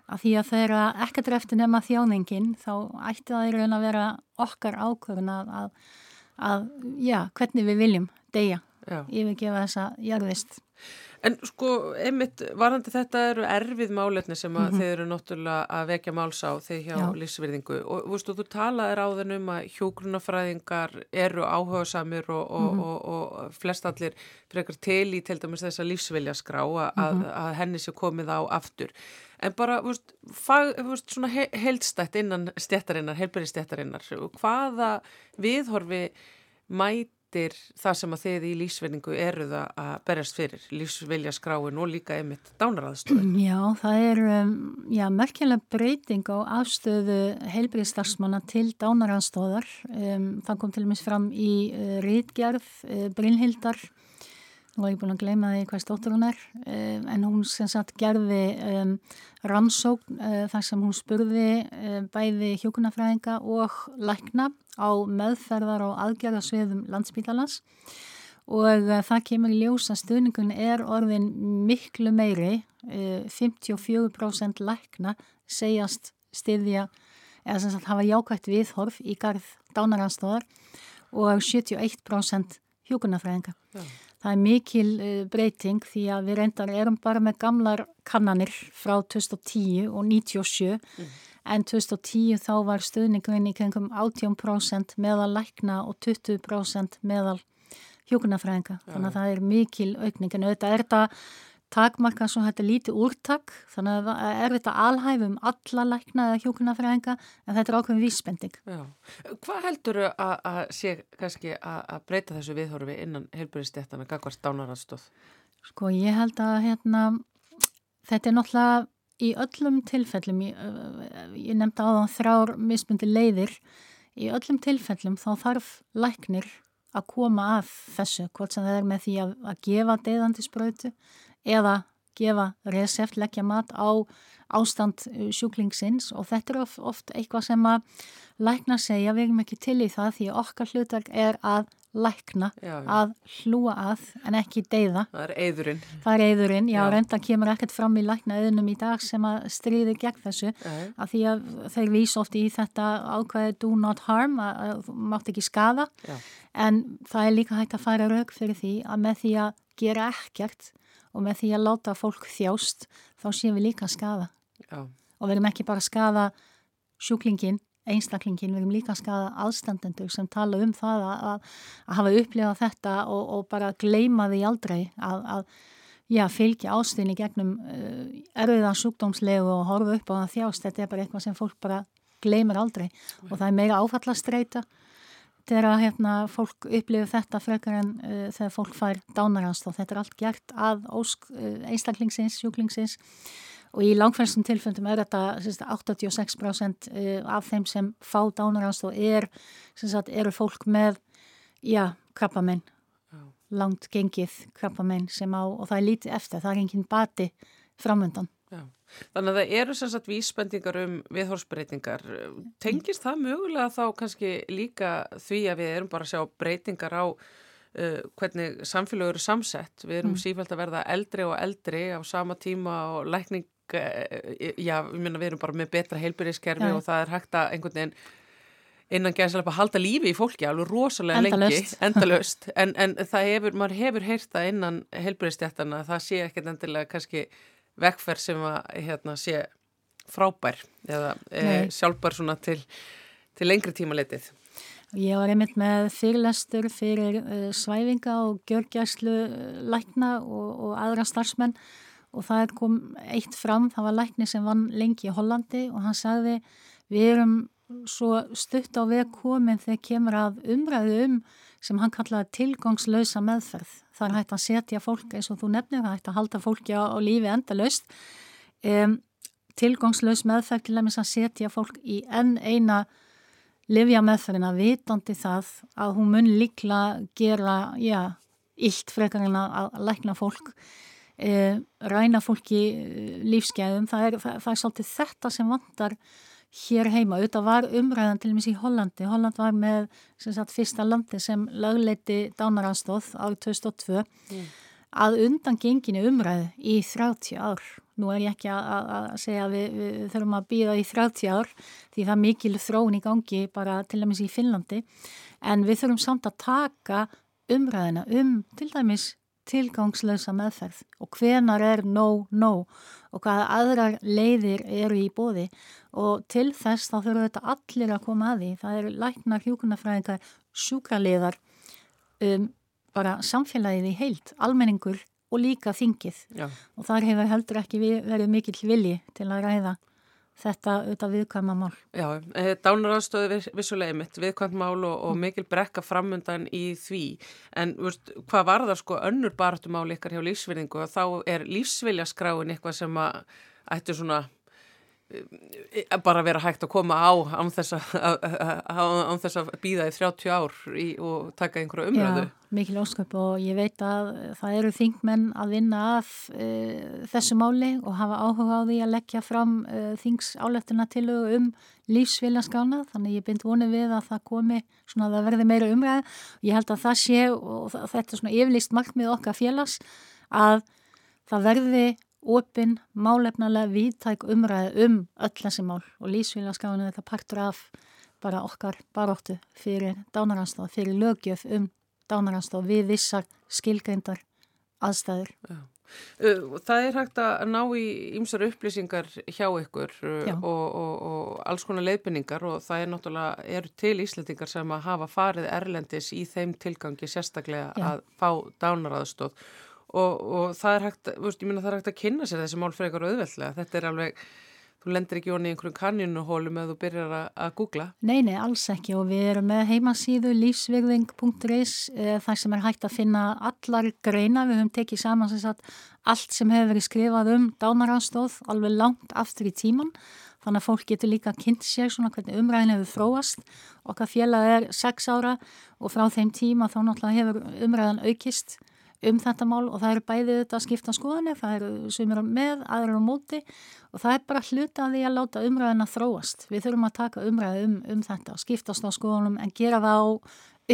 [SPEAKER 4] Að því að þeirra ekkert eftir nema þjáningin þá ætti það í raun að vera okkar ákveðun að, að, að já, hvernig við viljum deyja, yfirgefa þessa jarðist
[SPEAKER 1] En sko, einmitt, varandi þetta eru erfið málefni sem að mm -hmm. þeir eru náttúrulega að vekja máls á þeir hjá Já. lífsverðingu og veistu, þú talaðir á þennum að hjógrunafræðingar eru áhuga samir og, og, mm -hmm. og, og flestallir frekar til í til dæmis þessa lífsviljarskrá að, mm -hmm. að henni sé komið á aftur. En bara, þú veist, svona he heldstætt innan stjættarinnar, heilbæri stjættarinnar, hvaða viðhorfi mæti eftir það sem að þið í lífsvinningu eruð að berjast fyrir, lífsvilja skráin og líka einmitt dánaraðstöðu.
[SPEAKER 4] Já, það er um, merkjulega breyting á afstöðu heilbríðstarfsmanna til dánaraðstöðar. Um, það kom til og meins fram í uh, Rítgerð, uh, Brynhildar, er ég búin að gleyma því hvað stóttur hún er, uh, en hún sem sagt gerði um, rannsókn uh, þar sem hún spurði uh, bæði hjókunafræðinga og lækna á meðferðar og aðgerðarsviðum landsbítalans og uh, það kemur í ljós að stuðningun er orðin miklu meiri, 54% lækna segjast stiðja eða sem sagt hafa jákvægt viðhorf í garð dánaranstóðar og 71% hjókunafræðinga. Já. Það er mikil uh, breyting því að við reyndar erum bara með gamlar kannanir frá 2010 og 97 mm. en 2010 þá var stöðningurinn í kringum 18% meðal lækna og 20% meðal hjókunafræðinga. Þannig að það er mikil aukning en auðvitað er þetta takmarka svo þetta lítið úrtak þannig að er þetta alhæfum alla lækna eða hjókunafræðinga en þetta er ákveðin vísbending. Já.
[SPEAKER 1] Hvað heldur þau að sé kannski að breyta þessu viðhorfi innan heilbúristjættana gagvart dánaranstóð?
[SPEAKER 4] Sko ég held að hérna þetta er náttúrulega í öllum tilfellum ég, ég nefndi á það þrár mismundi leiðir í öllum tilfellum þá þarf læknir að koma að þessu hvort sem það er með því að, að gefa deyðandi spröytu eða gefa resept, leggja mat á ástand uh, sjúklingsins og þetta er oft, oft eitthvað sem að lækna segja, við erum ekki til í það því okkar hlutark er að lækna, já, já. að hlúa að en ekki deyða.
[SPEAKER 1] Það er eðurinn.
[SPEAKER 4] Það er eðurinn, já, já. reynda kemur ekkert fram í lækna eðunum í dag sem að stríði gegn þessu, að því að þeir vísa oft í þetta ákvæði do not harm, að þú mátt ekki skada, en það er líka hægt að fara raug fyrir því að með því að gera ekkert og með því að láta fólk þjást þá séum við líka að skada Já. og við erum ekki bara að skada sjúklingin, einstaklingin við erum líka að skada aðstandendur sem tala um það að, að, að hafa upplifað þetta og, og bara gleima því aldrei að, að já, fylgja ástunni gegnum uh, erfiða sjúkdómslegu og horfa upp á það þjást, þetta er bara eitthvað sem fólk bara gleimir aldrei. Og það er meira áfallastreita þegar hérna, fólk upplifir þetta frekar en uh, þegar fólk fær dánarhanst og þetta er allt gert að ósk uh, einstaklingsins, sjúklingsins og í langfærstum tilfundum er þetta sagt, 86% uh, af þeim sem fá dánarhanst og er, sagt, eru fólk með já, krabbamenn langt gengið krabbamenn sem á og það er lítið eftir, það er enginn bati framöndan.
[SPEAKER 1] Þannig að það eru sem sagt vísbendingar um viðhorsbreytingar. Tengist það mögulega þá kannski líka því að við erum bara að sjá breytingar á uh, hvernig samfélag eru samsett. Við erum mm. sífælt að verða eldri og eldri á sama tíma og lækning, uh, já, minna, við erum bara með betra heilbyrðiskerfi og það er hægt að einhvern veginn innan gæðslega að halda lífi í fólki alveg rosalega
[SPEAKER 4] endalöst.
[SPEAKER 1] lengi, endalöst en, en það hefur, maður hefur heyrt það innan heilbyrðistjættana, það sé ekkert endilega kannski vekkferð sem að hérna, sé frábær eða e, sjálfbær svona til, til lengri tíma letið.
[SPEAKER 4] Ég var einmitt með fyrirlestur fyrir uh, svæfinga og gjörgjæslu lækna og, og aðra starfsmenn og það kom eitt fram, það var lækni sem vann lengi í Hollandi og hann sagði við erum svo stutt á veg komin þegar kemur að umræðu um sem hann kallaði tilgangslösa meðferð. Það er hægt að setja fólk eins og þú nefnir, það er hægt að halda fólki á, á lífi endalöst. Um, tilgangslös meðferð til að setja fólk í enn eina livja meðferðina vitandi það að hún mun líkla gera, já, illt frekar en að lækna fólk e, ræna fólki lífsgæðum, það er, það, það er svolítið þetta sem vandar hér heima, auðvitað var umræðan til og meins í Hollandi, Holland var með sagt, fyrsta landi sem lögleiti dánaranstóð árið 2002 mm. að undan genginu umræðu í 30 ár. Nú er ég ekki að, segja að við, við þurfum að býða í 30 ár því það er mikil þróun í gangi bara til dæmis í Finnlandi. En við þurfum samt að taka umræðina um til dæmis tilgangslösa meðferð og hvenar er no, no og hvaða aðrar leiðir eru í bóði og til þess þá þurfum þetta allir að koma að því. Það eru læknar, hjókunarfræðingar, sjúkraliðar, um, bara samfélagið í heilt, almenningur og líka þingið Já. og þar hefur heldur ekki verið mikill vilji til að ræða þetta auðvitað viðkvæma mál.
[SPEAKER 1] Já, eh, dánaraðstöðu vissulega mitt, viðkvæmt mál og, og mm. mikil brekka framundan í því en veist, hvað var það sko önnur baráttumál ykkar hjá lífsvinningu og þá er lífsviljaskráin eitthvað sem að ættu svona bara vera hægt að koma á án þess að býða í 30 ár í, og taka einhverju umræðu.
[SPEAKER 4] Já, mikil ósköp og ég veit að það eru þingmenn að vinna að e, þessu máli og hafa áhuga á því að leggja fram e, þings áleftuna til um lífsviljanskána þannig ég bind vonið við að það komi svona að það verði meira umræðu. Ég held að það sé og þetta er svona yfirlýst markmið okkar félags að það verði opinn, málefnalega viðtæk umræði um öll þessi mál og lísvílaskáðinu þetta partur af bara okkar baróttu fyrir dánaranstáð, fyrir lögjöf um dánaranstáð við vissar skilgreyndar aðstæður. Já.
[SPEAKER 1] Það er hægt að ná í ymsar upplýsingar hjá ykkur og, og, og alls konar leifinningar og það er náttúrulega, eru til íslendingar sem að hafa farið erlendis í þeim tilgangi sérstaklega Já. að fá dánaraðstóð og, og það er hægt, veist, minna það er hægt að kynna sér þessi mál eitthvað auðveldlega, þetta er alveg þú lendir ekki onni í einhverjum kanninuhólum eða þú byrjar að, googla.
[SPEAKER 4] Nei, nei, alls ekki. Og við erum með heimasíðu lífsvirðing.is eh, þar sem er hægt að finna allar greina, við höfum tekið saman sem sagt allt sem hefur verið skrifað um dánaranstóð alveg langt aftur í tíman þannig að fólk getur líka kynnt sér svona hvernig umræðin hefur fróast okkar félag er sex ára og frá þeim tíma þá náttúrulega hefur umræðan aukist um þetta mál og það eru bæðið þetta að skipta skoðanir, það eru sumir með, aðrar á móti og það er bara hluta að því að láta umræðina þróast. Við þurfum að taka umræði um, um þetta, skiptast á skoðanum en gera það á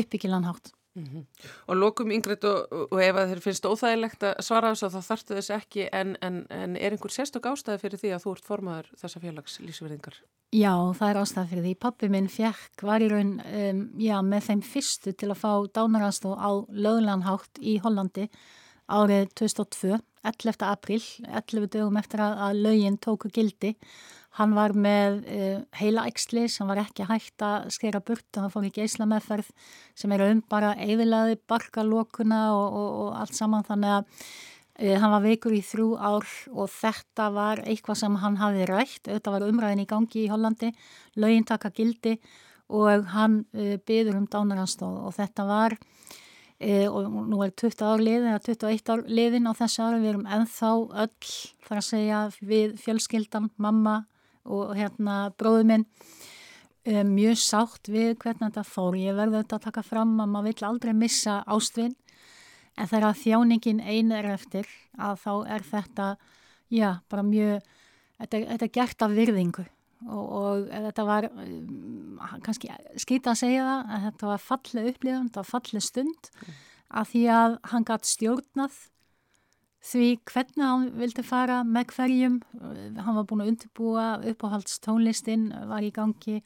[SPEAKER 4] uppbyggilanhátt. Mm -hmm.
[SPEAKER 1] Og lókum yngreitt og, og ef þeir finnst óþægilegt að svara þess að það þartu þess ekki en, en, en er einhver sérstök ástæði fyrir því að þú ert formaður þessa félags lísverðingar?
[SPEAKER 4] Já, það er ástæði fyrir því. Pappi minn fjekk var í raun um, já, með þeim fyrstu til að fá dánaranstóð á löglanhátt í Hollandi árið 2002, 11. april, 11 dögum eftir að, að lögin tóku gildi Hann var með uh, heila eksli sem var ekki hægt að skera burt og hann fór í geysla meðferð sem eru um bara eðilaði barkalokuna og, og, og allt saman. Þannig að uh, hann var veikur í þrjú ár og þetta var eitthvað sem hann hafi rætt, þetta var umræðin í gangi í Hollandi, lögin taka gildi og hann uh, byður um dánaranstóð og þetta var og nú er 20 ár liðin eða 21 ár liðin á þessu ára við erum enþá öll þar að segja við fjölskyldan, mamma og hérna bróðu minn um, mjög sátt við hvernig þetta fór. Ég verði þetta að taka fram að maður vill aldrei missa ástvinn en þegar þjáningin einu er eftir að þá er þetta, já, bara mjög, þetta, þetta er gert af virðingu og, og þetta var um, kannski skýta að segja það að þetta var fallið upplifun, þetta var fallið stund mm. að því að hann gætt stjórnað því hvernig hann vildi fara með hverjum, hann var búin að undirbúa uppáhaldstónlistinn var í gangi.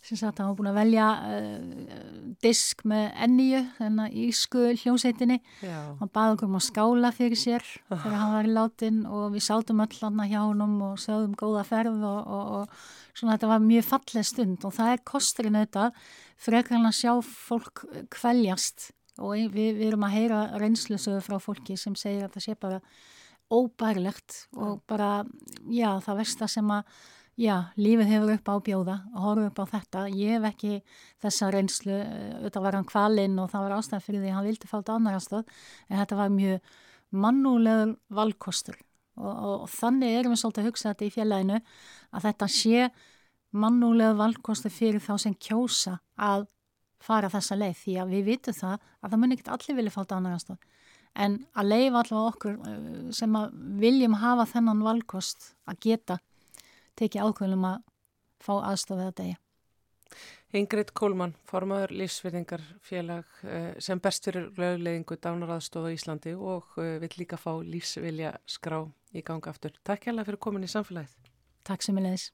[SPEAKER 4] Sem sagt hann var búin að velja uh, disk með enníu þennan ísku hljómsveitinni. Hann baði okkur um að skála fyrir sér þegar hann var í látin og við sátum öll hann hjá hann og sögum góða ferð og, og, og svona þetta var mjög falleg stund. Og það er kosturinn auðvitað frekar hann að sjá fólk kvæljast og við, við erum að heyra reynslusöðu frá fólki sem segir að það sé bara óbærlegt og bara, já, það versta sem að
[SPEAKER 5] Já, lífið hefur upp á bjóða og horfið upp á þetta. Ég hef ekki þessa reynslu, auðvitað var hann kvalinn og það var ástæðan fyrir því að hann vildi fáta annarstöð en þetta var mjög mannúlegur valkostur og, og, og þannig erum við svolítið að hugsa þetta í fjellæginu að þetta sé mannúlegur valkostur fyrir þá sem kjósa að fara þessa leið því að við vitum það að það mun ekkert allir vilja fáta annarstöð en að leifa allavega okkur eh, sem að viljum hafa þennan valkost að geta tekið ákveðlum að fá aðstofið að degja.
[SPEAKER 1] Ingrid Kólmann, formadur lífsverðingar félag eh, sem best fyrir lögleðingu dánaraðstofa í Íslandi og eh, vill líka fá lífsvilja skrá í ganga aftur. Takk hjálpa fyrir komin í samfélagið.
[SPEAKER 5] Takk sem ég leiðis.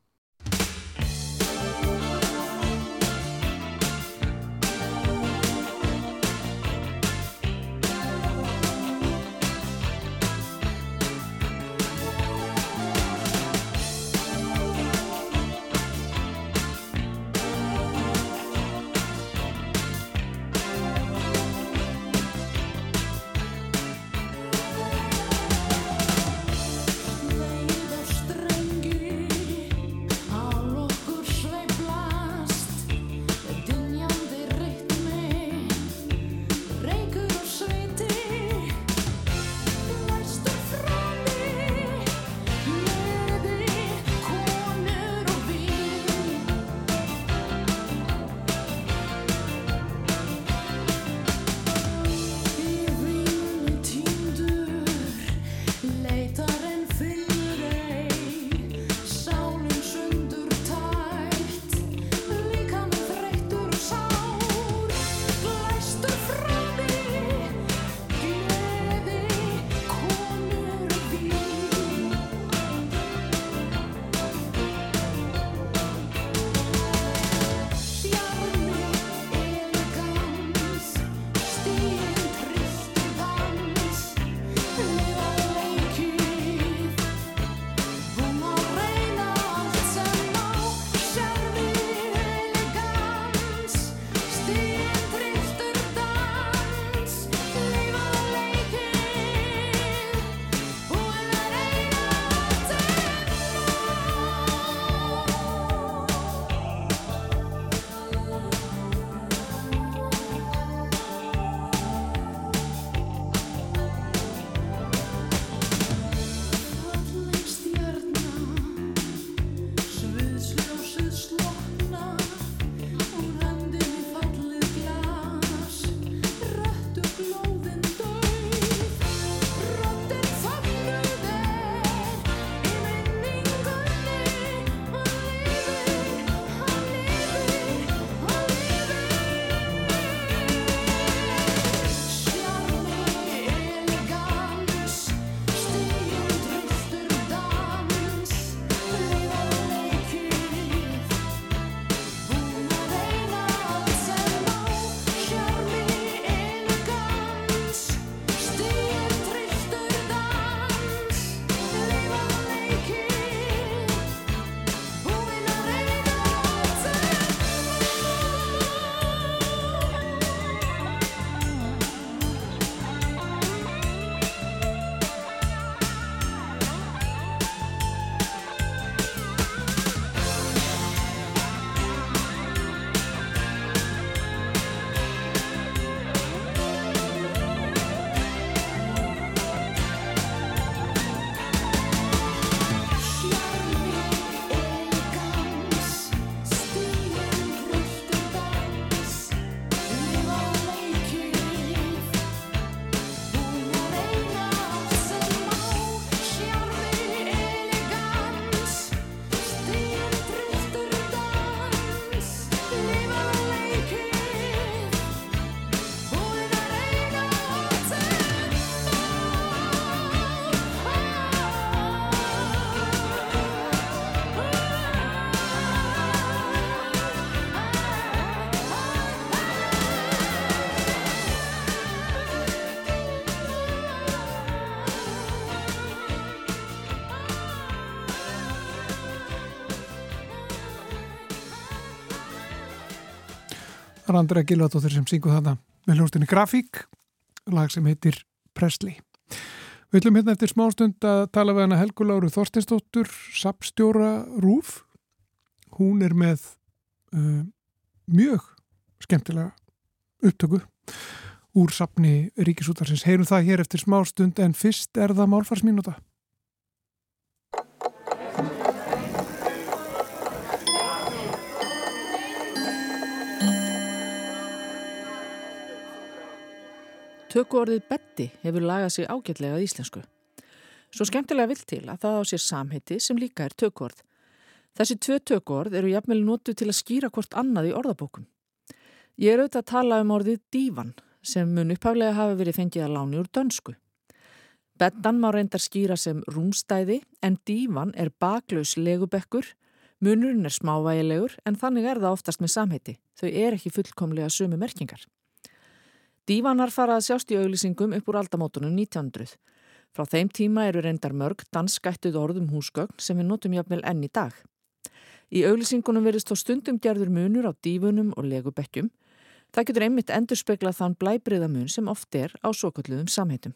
[SPEAKER 2] Er Andra Gilvardóttir sem syngur þarna með hljóstinni Grafík, lag sem heitir Presley. Við ætlum hérna eftir smástund að tala við hana Helgu Láru Þorstinsdóttur, sapstjóra Rúf, hún er með uh, mjög skemmtilega upptöku úr sapni Ríkisútarsins. Heyrum það hér eftir smá stund en fyrst er það málfarsminúta.
[SPEAKER 6] Tökuorðið betti hefur lagað sig ágætlega að íslensku. Svo skemmtilega vill til að það á sér samheiti sem líka er tökuorð. Þessi tvö tökuorð eru jafnvel notu til að skýra hvort annað í orðabókum. Ég er auðvitað að tala um orðið dívan sem mun upphaglega hafa verið fengið að láni úr dönsku. Bettan má reyndar skýra sem rúmstæði en dívan er baklaus legubekkur, munurinn er smávægilegur en þannig er það oftast með samheiti. Þau er ekki fullkomlega sömu merkingar. Dívanar fara að sjást í auglýsingum upp úr aldamótunum 1900. Frá þeim tíma eru reyndar mörg danskættuð orðum húsgögn sem við notum jafnvel enn í dag. Í auglýsingunum verist þó stundum gerður munur á dífunum og legubekkjum. Það getur einmitt endur speklað þann blæbriðamun sem oft er á svokalluðum samheitum.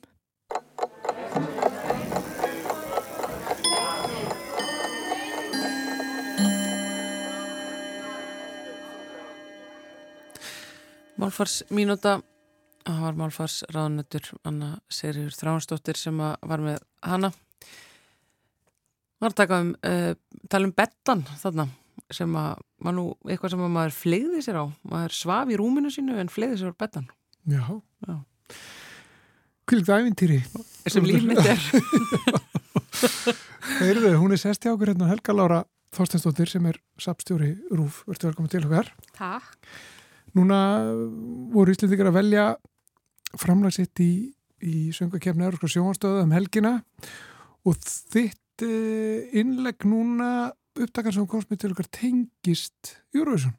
[SPEAKER 1] Málfarsmínúta, það var málfarsraðanötur Anna Serjur Þránsdóttir sem var með hana. Var að taka um, uh, tala um bettan þarna sem að var nú eitthvað sem að maður flegði sér á. Maður svaf í rúminu sínu en flegði sér á bettan.
[SPEAKER 2] Já, Já. Kvilgt ævintýri.
[SPEAKER 1] Sem lífmitt er.
[SPEAKER 2] Heyrðu, hún er sest hjá okkur hérna Helga Lára Þorstensdóttir sem er sapstjóri Rúf, verður velkominn til okkar.
[SPEAKER 7] Takk.
[SPEAKER 2] Núna voru Íslandikar að velja framlagsitt í, í söngakefni Európska sjóhanstöðu um helgina og þitt eitt innlegg núna upptakar sem komst með til okkar tengist Eurovision.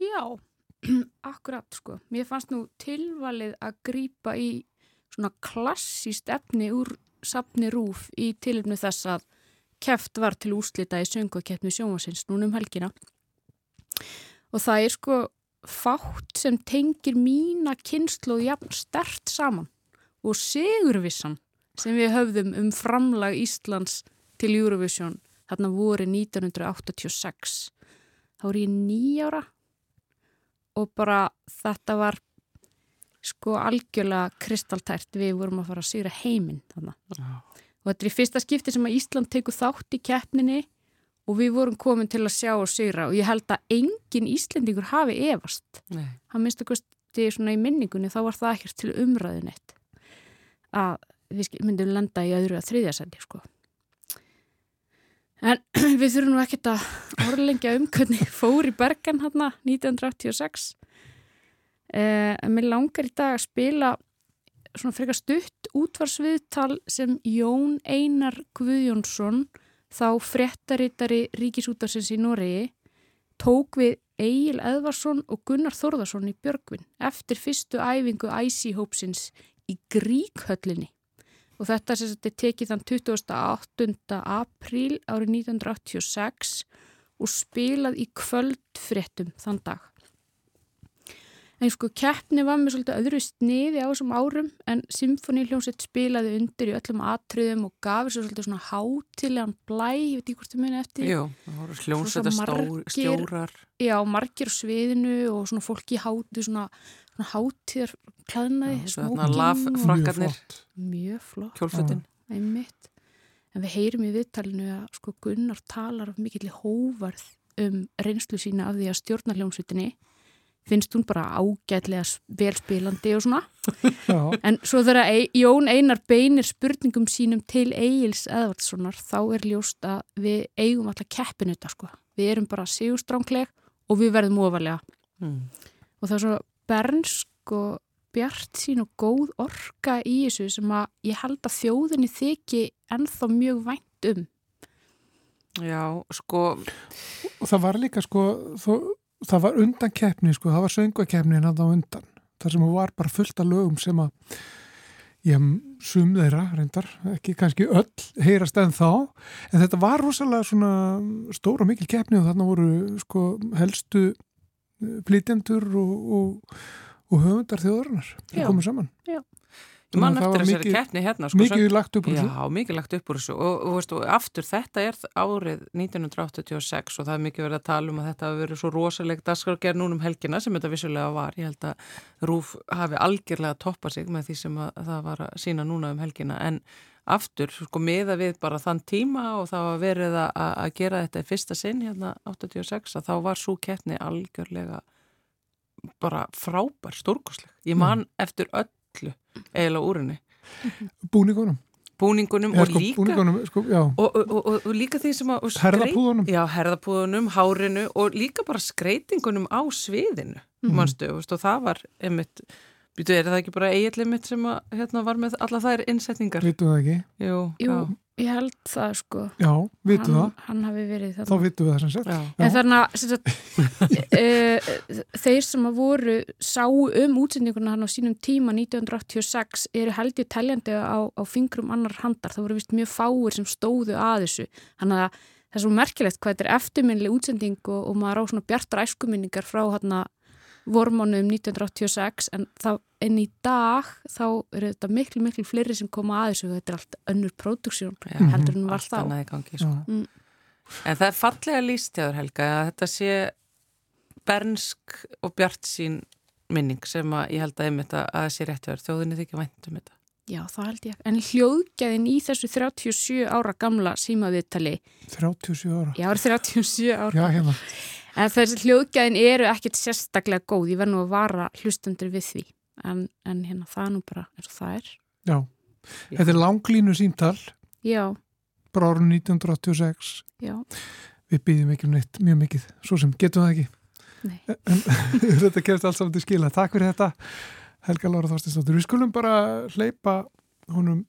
[SPEAKER 7] Já, akkurat sko. Mér fannst nú tilvalið að grýpa í svona klassíst efni úr sapni rúf í tilumnu þess að keft var til úslita í söngukeppni sjónvarsins núna um helgina. Og það er sko fátt sem tengir mína kynslu jafn stert saman og segurvissan sem við höfðum um framlag Íslands til Eurovision þarna voru 1986 þá voru ég nýjára og bara þetta var sko algjörlega kristaltært. Við vorum að fara að sýra heiminn og þetta er í fyrsta skipti sem að Ísland teku þátt í keppninni og við vorum komin til að sjá og sýra og ég held að engin Íslendingur hafi efast. Hann minnst að kosti svona í minningunni þá var það ekkert til umræðin eitt að við myndum lenda í öðru að þriðjasendi sko. En við þurfum nú ekkert að orðlengja um hvernig fór í Bergen hérna 1986. Eh, en mér langar í dag að spila svona frekar stutt útvarsviðtal sem Jón Einar Guðjónsson, þá frettarittari ríkisútarsins í Noregi, tók við Egil Edvarsson og Gunnar Þorðarsson í Björgvin eftir fyrstu æfingu æsíhópsins í Gríkhöllinni og þetta er tekið þann 28. apríl árið 1986 og spilað í kvöldfréttum þann dag. En sko keppni var með svolítið öðru sniði á þessum árum en symfóníljónsett spilaði undir í öllum atriðum og gaf þessu svolítið svona hátilegan blæ, ég veit ekki hvort þú muni eftir.
[SPEAKER 1] Jú, það voru hljónsetta stjórar.
[SPEAKER 7] Já, margir sviðinu og svona fólki hátu svona, svona hátíðar klæðnaði,
[SPEAKER 1] smóking
[SPEAKER 7] mjög flott.
[SPEAKER 1] Kjólfutin
[SPEAKER 7] en við heyrim í viðtalinu að sko Gunnar talar af mikill hóvarð um reynslu sína af því að stjórnarljómsutinni finnst hún bara ágætlega velspilandi og svona en svo þegar Jón Einar beinir spurningum sínum til Egil's Edvardssonar þá er ljóst að við eigum alltaf keppinu þetta sko við erum bara sigurstrángleg og við verðum ofalega mm. og það er svo bernsk og bjart sín og góð orka í þessu sem að ég held að þjóðinni þykji ennþá mjög vænt um.
[SPEAKER 1] Já, sko...
[SPEAKER 2] Og það var líka, sko, þó, það var undan keppni, sko, það var söngvakeppni en það var undan. Það sem var bara fullt af lögum sem að, ég sum þeirra, reyndar, ekki kannski öll, heyrast enn þá, en þetta var rosalega svona stóra mikil keppni og þarna voru, sko, helstu flytjendur og, og og höfundar þjóðarinnar að koma saman.
[SPEAKER 7] Já.
[SPEAKER 1] Mann eftir þessari keppni hérna
[SPEAKER 2] sko, mikið lagt upp úr
[SPEAKER 1] þessu. já, mikið lagt upp úr þessu. Og, og, veist, og aftur þetta er árið 1986 og það er mikið verið að tala um að þetta hafi verið svo rosalegt daskargerð núnum helgina sem þetta vissulega var. Ég held að Rúf hafi algjörlega toppað sig með því sem það var að sína núna um helgina. En aftur, sko, miða við bara þann tíma og það var verið að, að gera þetta í fyrsta sinn hérna 86 að þá var svo keppni algjörlega bara frábær, stórkosleg ég man mm. eftir öllu eiginlega úrinni
[SPEAKER 2] Búningunum
[SPEAKER 1] Búningunum
[SPEAKER 2] ja,
[SPEAKER 1] sko, og líka
[SPEAKER 2] búningunum, sko,
[SPEAKER 1] og, og, og, og líka því sem að
[SPEAKER 2] Herðapúðunum
[SPEAKER 1] Já, herðapúðunum, hárinu og líka bara skreitingunum á sviðinu mm. manstu, og það var einmitt Býtu, er það ekki bara eiginlega mitt sem að, hérna, var með alla þær innsetningar?
[SPEAKER 2] Vitu það ekki?
[SPEAKER 1] Jú,
[SPEAKER 7] Jú ég held það sko.
[SPEAKER 2] Já, vitu það.
[SPEAKER 7] Hann hafi verið það.
[SPEAKER 2] Þá vitu við það sem sagt.
[SPEAKER 7] En þannig að sagt, uh, þeir sem að voru sá um útsendinguna hann á sínum tíma 1986 eru held ég teljandi á, á fingrum annar handar. Það voru vist mjög fáir sem stóðu að þessu. Þannig að það er svo merkilegt hvað þetta er eftirminnileg útsending og, og maður á svona bjartar æskuminningar frá hann að vormánu um 1986 en þá enn í dag þá eru þetta miklu miklu fleiri sem koma að þessu og þetta er allt önnur próduksjón heldur en var þá
[SPEAKER 1] gangi, sko. mm. En það er fallega lístjáður Helga að þetta sé bernsk og bjart sín minning sem að ég held að einmitt að það sé rétt verið, þjóðinni þykja væntum þetta
[SPEAKER 7] Já, það held ég. En hljóðgæðin í þessu 37 ára gamla símaviðtali
[SPEAKER 2] 37 ára?
[SPEAKER 7] Já, 37 ára
[SPEAKER 2] Já, hérna
[SPEAKER 7] En þessi hljóðgæðin eru ekkert sérstaklega góð, ég verð nú að vara hlustendur við því, en, en hérna það er nú bara og það er.
[SPEAKER 2] Já, Já. þetta er langlínu síntal,
[SPEAKER 7] Já.
[SPEAKER 2] bara árun 1986,
[SPEAKER 7] Já.
[SPEAKER 2] við býðum ekki um neitt mjög mikið, svo sem getum það ekki.
[SPEAKER 7] Nei.
[SPEAKER 2] En þetta kemst alls saman til skila. Takk fyrir þetta, Helga Lára Þorstinsdóttir. Við skulum bara hleypa honum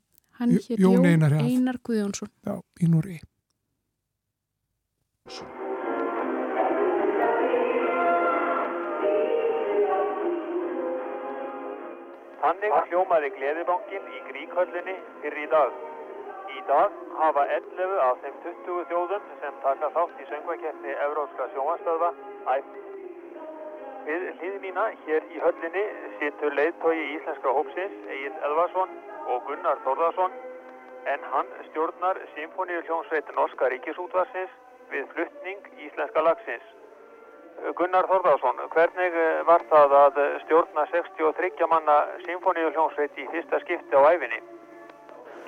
[SPEAKER 2] Jón Einar,
[SPEAKER 7] Einar Guðjónsson.
[SPEAKER 2] Já, í Núri.
[SPEAKER 8] Þannig hljómaði Gleðibankin í Gríkhöllinni fyrir í dag. Í dag hafa 11 af þeim 20 þjóðum sem taka þátt í söngvakeppni Evrópska sjónvastöðva ætt. Við hlýðmína hér í höllinni situr leiðtói íslenska hópsins Egil Elvarsson og Gunnar Þorðarsson en hann stjórnar Symfóniuljónsveit Norska Ríkisútvarsins við fluttning íslenska lagsins. Gunnar Þorðarsson, hvernig eh, var það að stjórna 63 manna symfóníuljónsveit í fyrsta skipti á æfinni?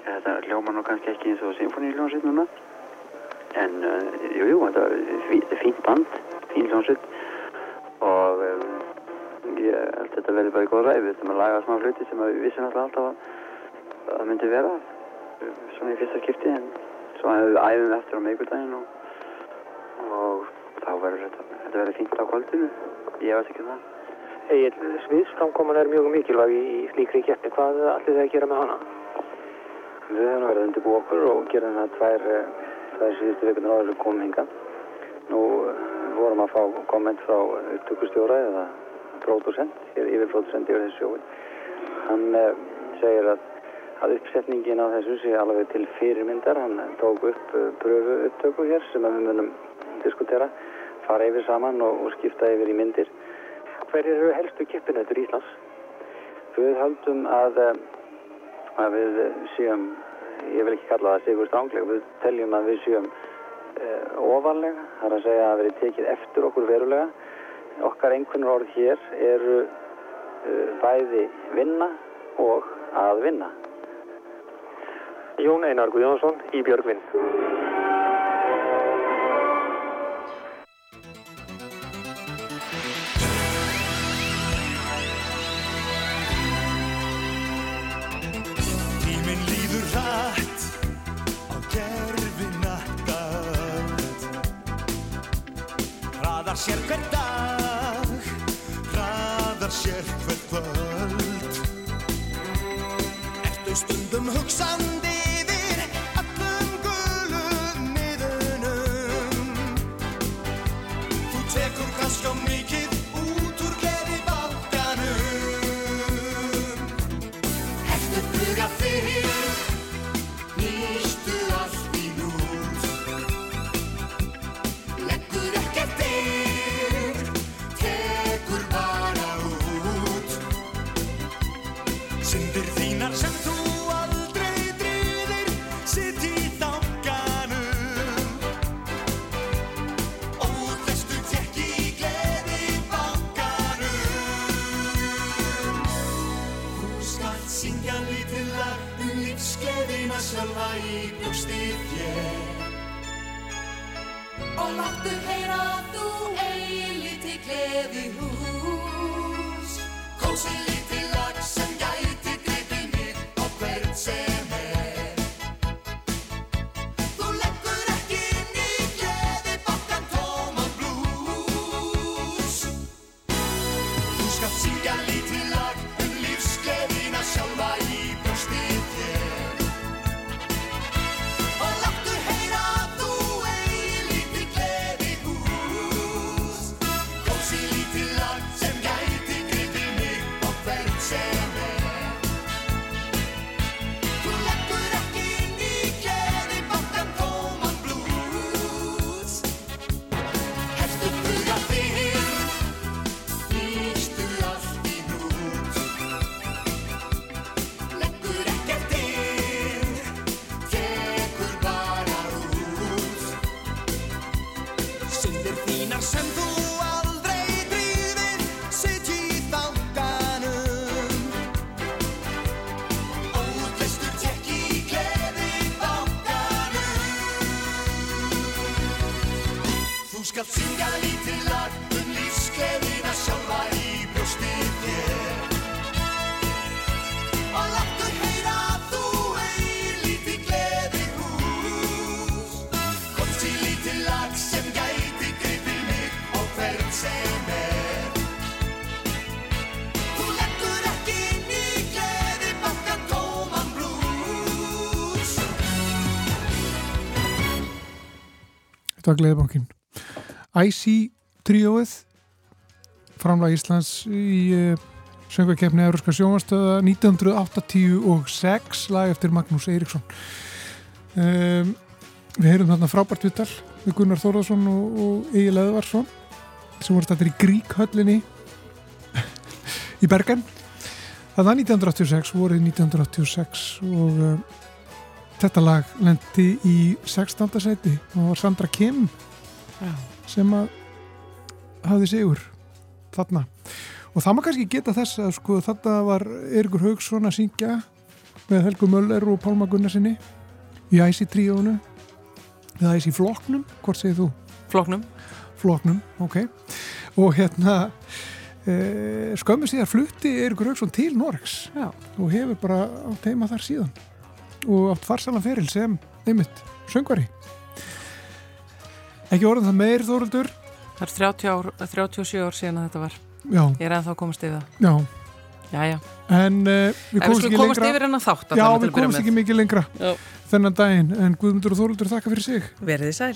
[SPEAKER 9] Þetta hljóma nú kannski ekki eins og symfóníuljónsveit núna. En uh, jú, jú, þetta var fínt band, fín ljónsveit og um, ég held þetta verði bara í góð ræði við þurfum að laga smá hluti sem við vissum alltaf að það myndi vera svona í fyrsta skipti. En svo æfum við eftir á meikvöldaginn og, og þá verður þetta þetta verði fínt á kvöldinu, ég veist ekki um það.
[SPEAKER 8] Egil, sviðsframkoman er mjög mikilvæg í slíkri keppni, hvað allir það að gera með hana?
[SPEAKER 9] Við höfum verið undir búið okkur og gera hana tvær, eh, tvær síðustu vikunar áður við komum hinga. Nú eh, vorum að fá komment frá upptökustjóra eða pródusent, yfir pródusent yfir þessu sjói. Hann uh, segir að, að uppsetningin á þessu sé alveg til fyrirmyndar, hann tók upp uh, pröfu upptöku hér sem við munum diskutera fara yfir saman og, og skipta yfir í myndir.
[SPEAKER 8] Hver eru helstu kippinautur í Íslands?
[SPEAKER 9] Við höldum að, eh, að við séum, ég vil ekki kalla það sigur stránglega, við teljum að við séum uh, ofanlega, það er að segja að við erum tekið eftir okkur verulega. Okkar einhvern orð hér eru uh, bæði vinna og að vinna.
[SPEAKER 8] Jón Einar Guðjónsson í Björgvinn.
[SPEAKER 10] Sér hver dag, hraðar sér hver kvöld. Ertu stundum hugsandi
[SPEAKER 2] Þetta var Gleðibankin. IC tríóið framlag Íslands í uh, söngvakefni Európska sjónvastöða 1986 lag eftir Magnús Eiríksson um, Við heyrum þarna frábært vittal við Gunnar Þórðarsson og, og Egil Eðvarsson sem voru þetta í Gríkhöllinni í Bergen það var 1986 voruð 1986 og uh, þetta lag lendi í 16. seti og var Sandra Kim
[SPEAKER 1] Já.
[SPEAKER 2] sem að hafði sigur þarna og það maður kannski geta þess að sko þarna var Eirikur Haugsson að syngja með Helgu Möller og Pálma Gunnarsinni í Æsi tríónu eða Æsi flokknum, hvort segir þú?
[SPEAKER 1] Floknum.
[SPEAKER 2] Flokknum, ok og hérna e, skömmu síðan flutti Eirikur Haugsson til Norgs
[SPEAKER 1] Já.
[SPEAKER 2] og hefur bara átt heima þar síðan og átt farsalan feril sem einmitt söngvari ekki orðin það meir Þóruldur
[SPEAKER 1] Það er 30 ár, 37 ár síðan að þetta var.
[SPEAKER 2] já,
[SPEAKER 1] Ég er ennþá að komast yfir það.
[SPEAKER 2] já,
[SPEAKER 1] Jæja.
[SPEAKER 2] en uh, við
[SPEAKER 1] En við
[SPEAKER 2] komumst
[SPEAKER 1] skulum
[SPEAKER 2] ekki
[SPEAKER 1] komast
[SPEAKER 2] lengra
[SPEAKER 1] þátt.
[SPEAKER 2] já, við komumst ekki mikið lengra
[SPEAKER 1] Já.
[SPEAKER 2] þennan daginn en Guðmundur og Þóruldur þakka fyrir sig
[SPEAKER 1] Verðið sæl.